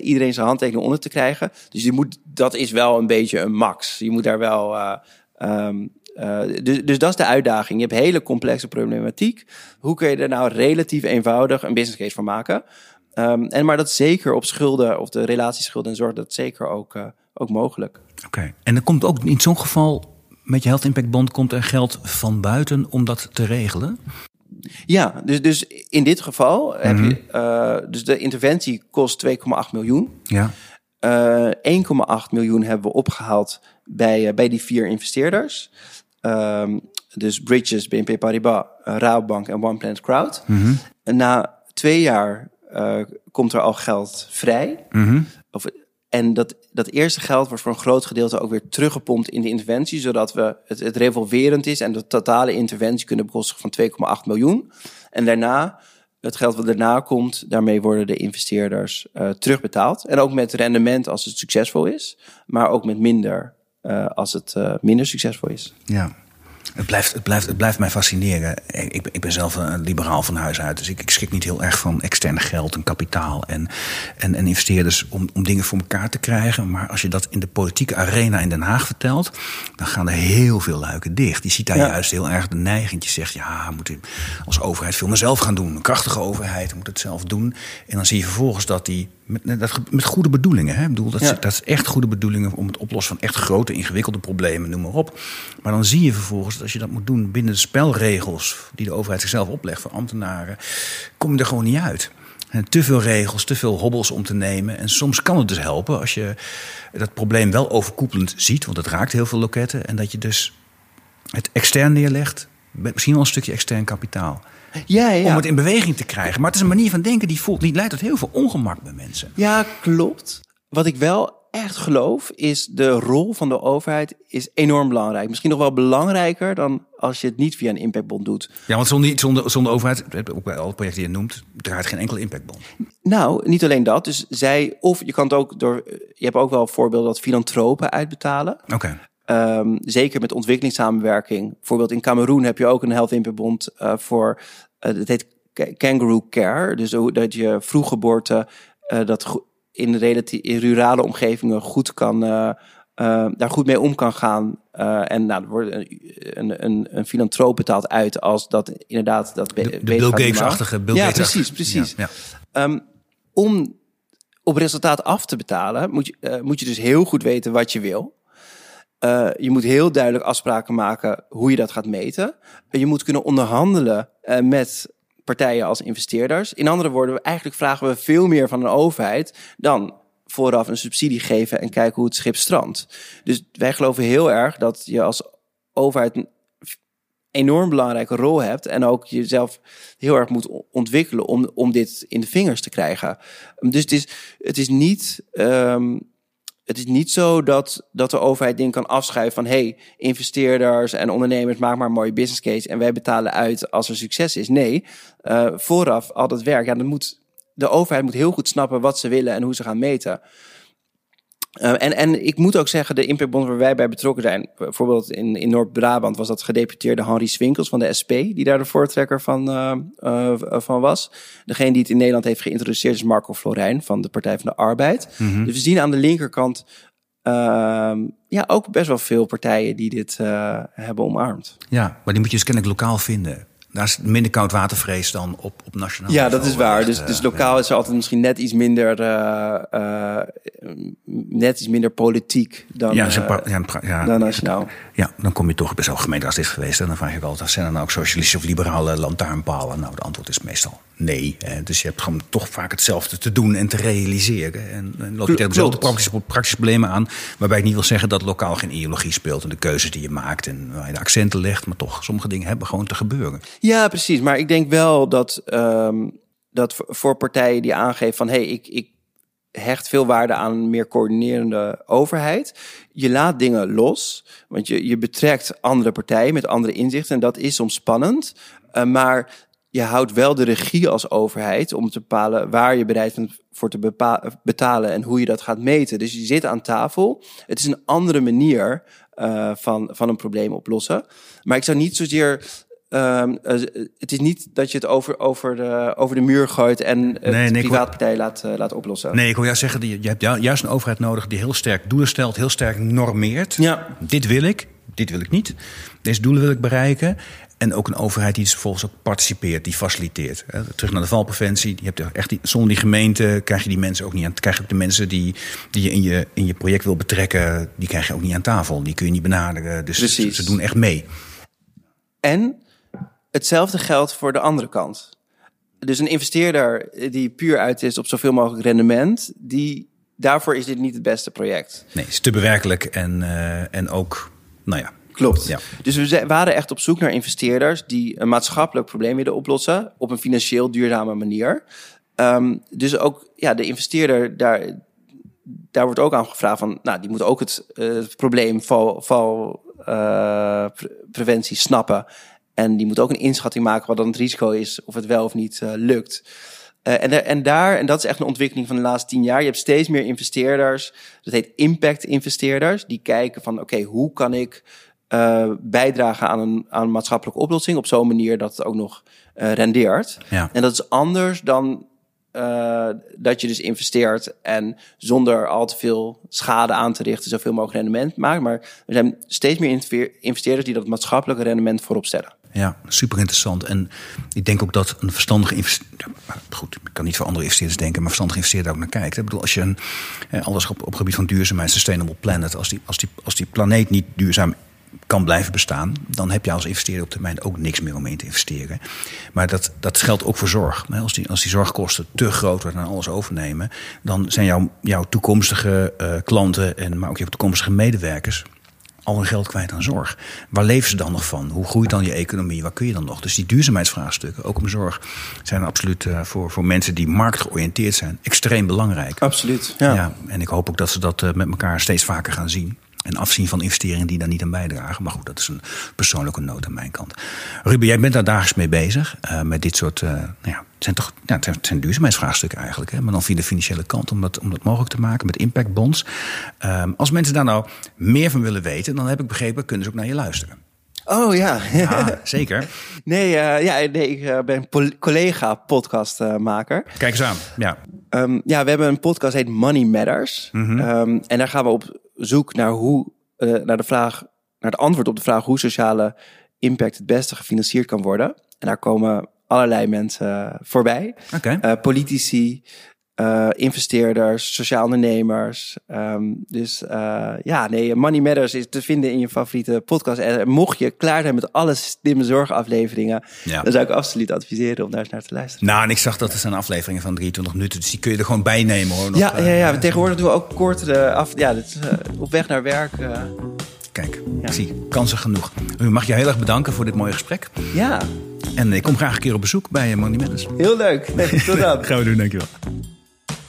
[SPEAKER 1] iedereen zijn handtekening onder te krijgen. Dus je moet, dat is wel een beetje een max. Je moet daar wel. Um, dus, dus dat is de uitdaging. Je hebt hele complexe problematiek. Hoe kun je er nou relatief eenvoudig een business case van maken? Um, en maar dat zeker op schulden of de relatieschulden en zorg dat zeker ook, uh, ook mogelijk.
[SPEAKER 2] Oké, en er komt ook in zo'n geval met je Health Impact Bond komt er geld van buiten om dat te regelen?
[SPEAKER 1] Ja, dus, dus in dit geval mm -hmm. heb je, uh, dus de interventie kost 2,8 miljoen.
[SPEAKER 2] Ja.
[SPEAKER 1] Uh, 1,8 miljoen hebben we opgehaald bij, uh, bij die vier investeerders. Um, dus Bridges, BNP Paribas, Rabobank en One Planet Crowd.
[SPEAKER 2] Mm -hmm.
[SPEAKER 1] En na twee jaar uh, komt er al geld vrij.
[SPEAKER 2] Mm -hmm.
[SPEAKER 1] Of, en dat, dat eerste geld wordt voor een groot gedeelte ook weer teruggepompt in de interventie, zodat we het, het revolverend is en de totale interventie kunnen bekostigen van 2,8 miljoen. En daarna, het geld wat daarna komt, daarmee worden de investeerders uh, terugbetaald. En ook met rendement als het succesvol is, maar ook met minder als het uh, minder succesvol is.
[SPEAKER 2] Ja. Het blijft, het, blijft, het blijft mij fascineren. Ik, ik ben zelf een liberaal van huis uit. Dus ik, ik schrik niet heel erg van externe geld en kapitaal en, en, en investeerders om, om dingen voor elkaar te krijgen. Maar als je dat in de politieke arena in Den Haag vertelt, dan gaan er heel veel luiken dicht. Je ziet daar ja. juist heel erg de neiging. Je zegt, ja, we moeten als overheid veel meer zelf gaan doen. Een krachtige overheid moet het zelf doen. En dan zie je vervolgens dat die met, dat, met goede bedoelingen. Hè? Ik bedoel, dat, ja. dat is echt goede bedoelingen om het oplossen van echt grote, ingewikkelde problemen, noem maar op. Maar dan zie je vervolgens dat als je dat moet doen binnen de spelregels die de overheid zichzelf oplegt voor ambtenaren, kom je er gewoon niet uit. En te veel regels, te veel hobbels om te nemen. En soms kan het dus helpen als je dat probleem wel overkoepelend ziet, want het raakt heel veel loketten. En dat je dus het extern neerlegt, met misschien wel een stukje extern kapitaal.
[SPEAKER 1] Ja, ja.
[SPEAKER 2] Om het in beweging te krijgen. Maar het is een manier van denken die, voelt, die leidt tot heel veel ongemak bij mensen.
[SPEAKER 1] Ja, klopt. Wat ik wel echt geloof is de rol van de overheid is enorm belangrijk. Misschien nog wel belangrijker dan als je het niet via een impactbond doet.
[SPEAKER 2] Ja, want zonder, zonder, zonder overheid, ook bij alle projecten die je noemt, draait geen enkele impactbond.
[SPEAKER 1] Nou, niet alleen dat. Dus zij, of je kan het ook door, je hebt ook wel voorbeelden dat filantropen uitbetalen.
[SPEAKER 2] Oké. Okay.
[SPEAKER 1] Um, zeker met ontwikkelingssamenwerking. Bijvoorbeeld in Cameroen heb je ook een Health Impact Bond uh, voor, uh, het heet Kangaroo Care. Dus dat je vroeggeboorte uh, dat in, relatief, in rurale omgevingen goed kan, daar goed mee om kan gaan. en nou, er wordt een, een, een filantroop betaald uit als dat inderdaad dat
[SPEAKER 2] de, de Bill Gates-achtige Bill
[SPEAKER 1] Ja,
[SPEAKER 2] Gates
[SPEAKER 1] precies, precies. Ja, ja. Um, om op resultaat af te betalen, moet je, moet je dus heel goed weten wat je wil. Uh, je moet heel duidelijk afspraken maken hoe je dat gaat meten. Je moet kunnen onderhandelen uh, met partijen als investeerders. In andere woorden, eigenlijk vragen we veel meer van een overheid dan vooraf een subsidie geven en kijken hoe het schip strandt. Dus wij geloven heel erg dat je als overheid een enorm belangrijke rol hebt en ook jezelf heel erg moet ontwikkelen om, om dit in de vingers te krijgen. Dus het is, het is niet. Um, het is niet zo dat, dat de overheid dingen kan afschuiven van hey, investeerders en ondernemers, maak maar een mooie business case en wij betalen uit als er succes is. Nee, uh, vooraf al dat werk, ja, dan moet de overheid moet heel goed snappen wat ze willen en hoe ze gaan meten. Uh, en, en ik moet ook zeggen, de impactbond waar wij bij betrokken zijn, bijvoorbeeld in, in Noord-Brabant was dat gedeputeerde Henry Swinkels van de SP, die daar de voortrekker van, uh, uh, van was. Degene die het in Nederland heeft geïntroduceerd is Marco Florijn van de Partij van de Arbeid.
[SPEAKER 2] Mm -hmm.
[SPEAKER 1] Dus we zien aan de linkerkant ja, ook best wel veel partijen die dit hebben omarmd.
[SPEAKER 2] Ja, maar die moet je dus kennelijk lokaal vinden. Daar is minder koudwatervrees dan op, op nationaal
[SPEAKER 1] Ja, dat is waar. Dus, dus lokaal is er altijd misschien net iets minder, uh, uh, net iets minder politiek dan,
[SPEAKER 2] ja,
[SPEAKER 1] uh,
[SPEAKER 2] ja, ja,
[SPEAKER 1] dan nationaal.
[SPEAKER 2] Ja, dan kom je toch bij zo'n gemeente als dit geweest. En dan vraag je altijd, zijn er nou ook socialistische of liberale lantaarnpalen? Nou, de antwoord is meestal nee. Hè. Dus je hebt gewoon toch vaak hetzelfde te doen en te realiseren. En, en loop je tegen dezelfde praktische, praktische problemen aan. Waarbij ik niet wil zeggen dat lokaal geen ideologie speelt. En de keuzes die je maakt en waar je de accenten legt. Maar toch, sommige dingen hebben gewoon te gebeuren.
[SPEAKER 1] Ja, precies. Maar ik denk wel dat, um, dat voor partijen die aangeven van... hey, ik, ik hecht veel waarde aan een meer coördinerende overheid. Je laat dingen los, want je, je betrekt andere partijen met andere inzichten. En dat is soms spannend. Uh, maar je houdt wel de regie als overheid om te bepalen waar je bereid bent voor te betalen en hoe je dat gaat meten. Dus je zit aan tafel. Het is een andere manier van, van een probleem oplossen. Maar ik zou niet zozeer Um, het is niet dat je het over, over, de, over de muur gooit en nee, nee, privaatpartij laat, uh, laat oplossen.
[SPEAKER 2] Nee, ik wil juist zeggen, je hebt juist een overheid nodig die heel sterk doelen stelt, heel sterk normeert. Ja. Dit wil ik, dit wil ik niet. Deze doelen wil ik bereiken. En ook een overheid die dus vervolgens ook participeert, die faciliteert. Terug naar de valpreventie. Je hebt echt die, zonder die gemeente krijg je die mensen ook niet aan. Krijg je ook de mensen die, die je in, je in je project wil betrekken, die krijg je ook niet aan tafel. Die kun je niet benaderen. Dus ze doen echt mee.
[SPEAKER 1] En hetzelfde geldt voor de andere kant. Dus een investeerder die puur uit is op zoveel mogelijk rendement, die, daarvoor is dit niet het beste project.
[SPEAKER 2] Nee, het is te bewerkelijk en, uh, en ook, nou ja,
[SPEAKER 1] Klopt. Ja. Dus we waren echt op zoek naar investeerders die een maatschappelijk probleem willen oplossen op een financieel duurzame manier. Um, dus ook ja, de investeerder, daar, daar wordt ook aan gevraagd van, nou, die moet ook het, uh, het probleem val, val uh, preventie snappen. En die moet ook een inschatting maken wat dan het risico is, of het wel of niet uh, lukt. Uh, en, en daar, en dat is echt een ontwikkeling van de laatste tien jaar. Je hebt steeds meer investeerders, dat heet impact investeerders, die kijken van oké, hoe kan ik uh, bijdragen aan een, aan een maatschappelijke oplossing op zo'n manier dat het ook nog rendeert. Ja. En dat is anders dan uh, dat je dus investeert en zonder al te veel schade aan te richten zoveel mogelijk rendement maakt. Maar er zijn steeds meer investeerders die dat maatschappelijke rendement voorop stellen.
[SPEAKER 2] Ja, super interessant. En ik denk ook dat een verstandige investeerder. Goed, ik kan niet voor andere investeerders denken, maar verstandige investeerder ook naar kijkt. Ik bedoel, als je een, alles op, gebied van duurzaamheid, sustainable planet, als die, als, die, als die planeet niet duurzaam kan blijven bestaan, dan heb je als investeerder op termijn ook niks meer om in te investeren. Maar dat, dat geldt ook voor zorg. Als die, als die zorgkosten te groot worden en alles overnemen, dan zijn jouw, jouw toekomstige uh, klanten en maar ook jouw toekomstige medewerkers al hun geld kwijt aan zorg. Waar leven ze dan nog van? Hoe groeit dan je economie? Waar kun je dan nog? Dus die duurzaamheidsvraagstukken, ook om zorg, zijn absoluut uh, voor, voor mensen die marktgeoriënteerd zijn extreem belangrijk.
[SPEAKER 1] Absoluut. Ja. ja
[SPEAKER 2] en ik hoop ook dat ze dat uh, met elkaar steeds vaker gaan zien. En afzien van investeringen die daar niet aan bijdragen. Maar goed, dat is een persoonlijke noot aan mijn kant. Ruben, jij bent daar dagelijks mee bezig. Uh, met dit soort. Uh, nou ja, het zijn toch ja, het zijn duurzaamheidsvraagstukken eigenlijk. Hè? Maar dan via de financiële kant om dat, om dat mogelijk te maken met impactbonds. Um, als mensen daar nou meer van willen weten, dan heb ik begrepen, kunnen ze ook naar je luisteren.
[SPEAKER 1] Oh ja.
[SPEAKER 2] ja zeker. [laughs]
[SPEAKER 1] nee, uh, ja, nee, ik ben collega podcastmaker.
[SPEAKER 2] Kijk eens aan. Ja.
[SPEAKER 1] Um, ja, we hebben een podcast heet Money Matters. Mm -hmm. um, en daar gaan we op zoek naar hoe, uh, naar de vraag, naar het antwoord op de vraag hoe sociale impact het beste gefinancierd kan worden. En daar komen allerlei mensen voorbij.
[SPEAKER 2] Okay.
[SPEAKER 1] Uh, politici, uh, investeerders, sociaal ondernemers. Um, dus uh, ja, nee, Money Matters is te vinden in je favoriete podcast. En mocht je klaar zijn met alle slimme zorgafleveringen, ja. dan zou ik absoluut adviseren om daar eens naar te luisteren.
[SPEAKER 2] Nou, en ik zag dat er zijn afleveringen van 23 minuten, dus die kun je er gewoon bij nemen hoor.
[SPEAKER 1] Nog, ja, ja, ja, tegenwoordig doen we ook kortere af. Ja, op weg naar werk.
[SPEAKER 2] Kijk, ja. ik zie kansen genoeg. U mag je heel erg bedanken voor dit mooie gesprek.
[SPEAKER 1] Ja.
[SPEAKER 2] En ik kom graag een keer op bezoek bij Money Matters.
[SPEAKER 1] Heel leuk. Nee, [laughs] tot dan.
[SPEAKER 2] Gaan we doen, dankjewel.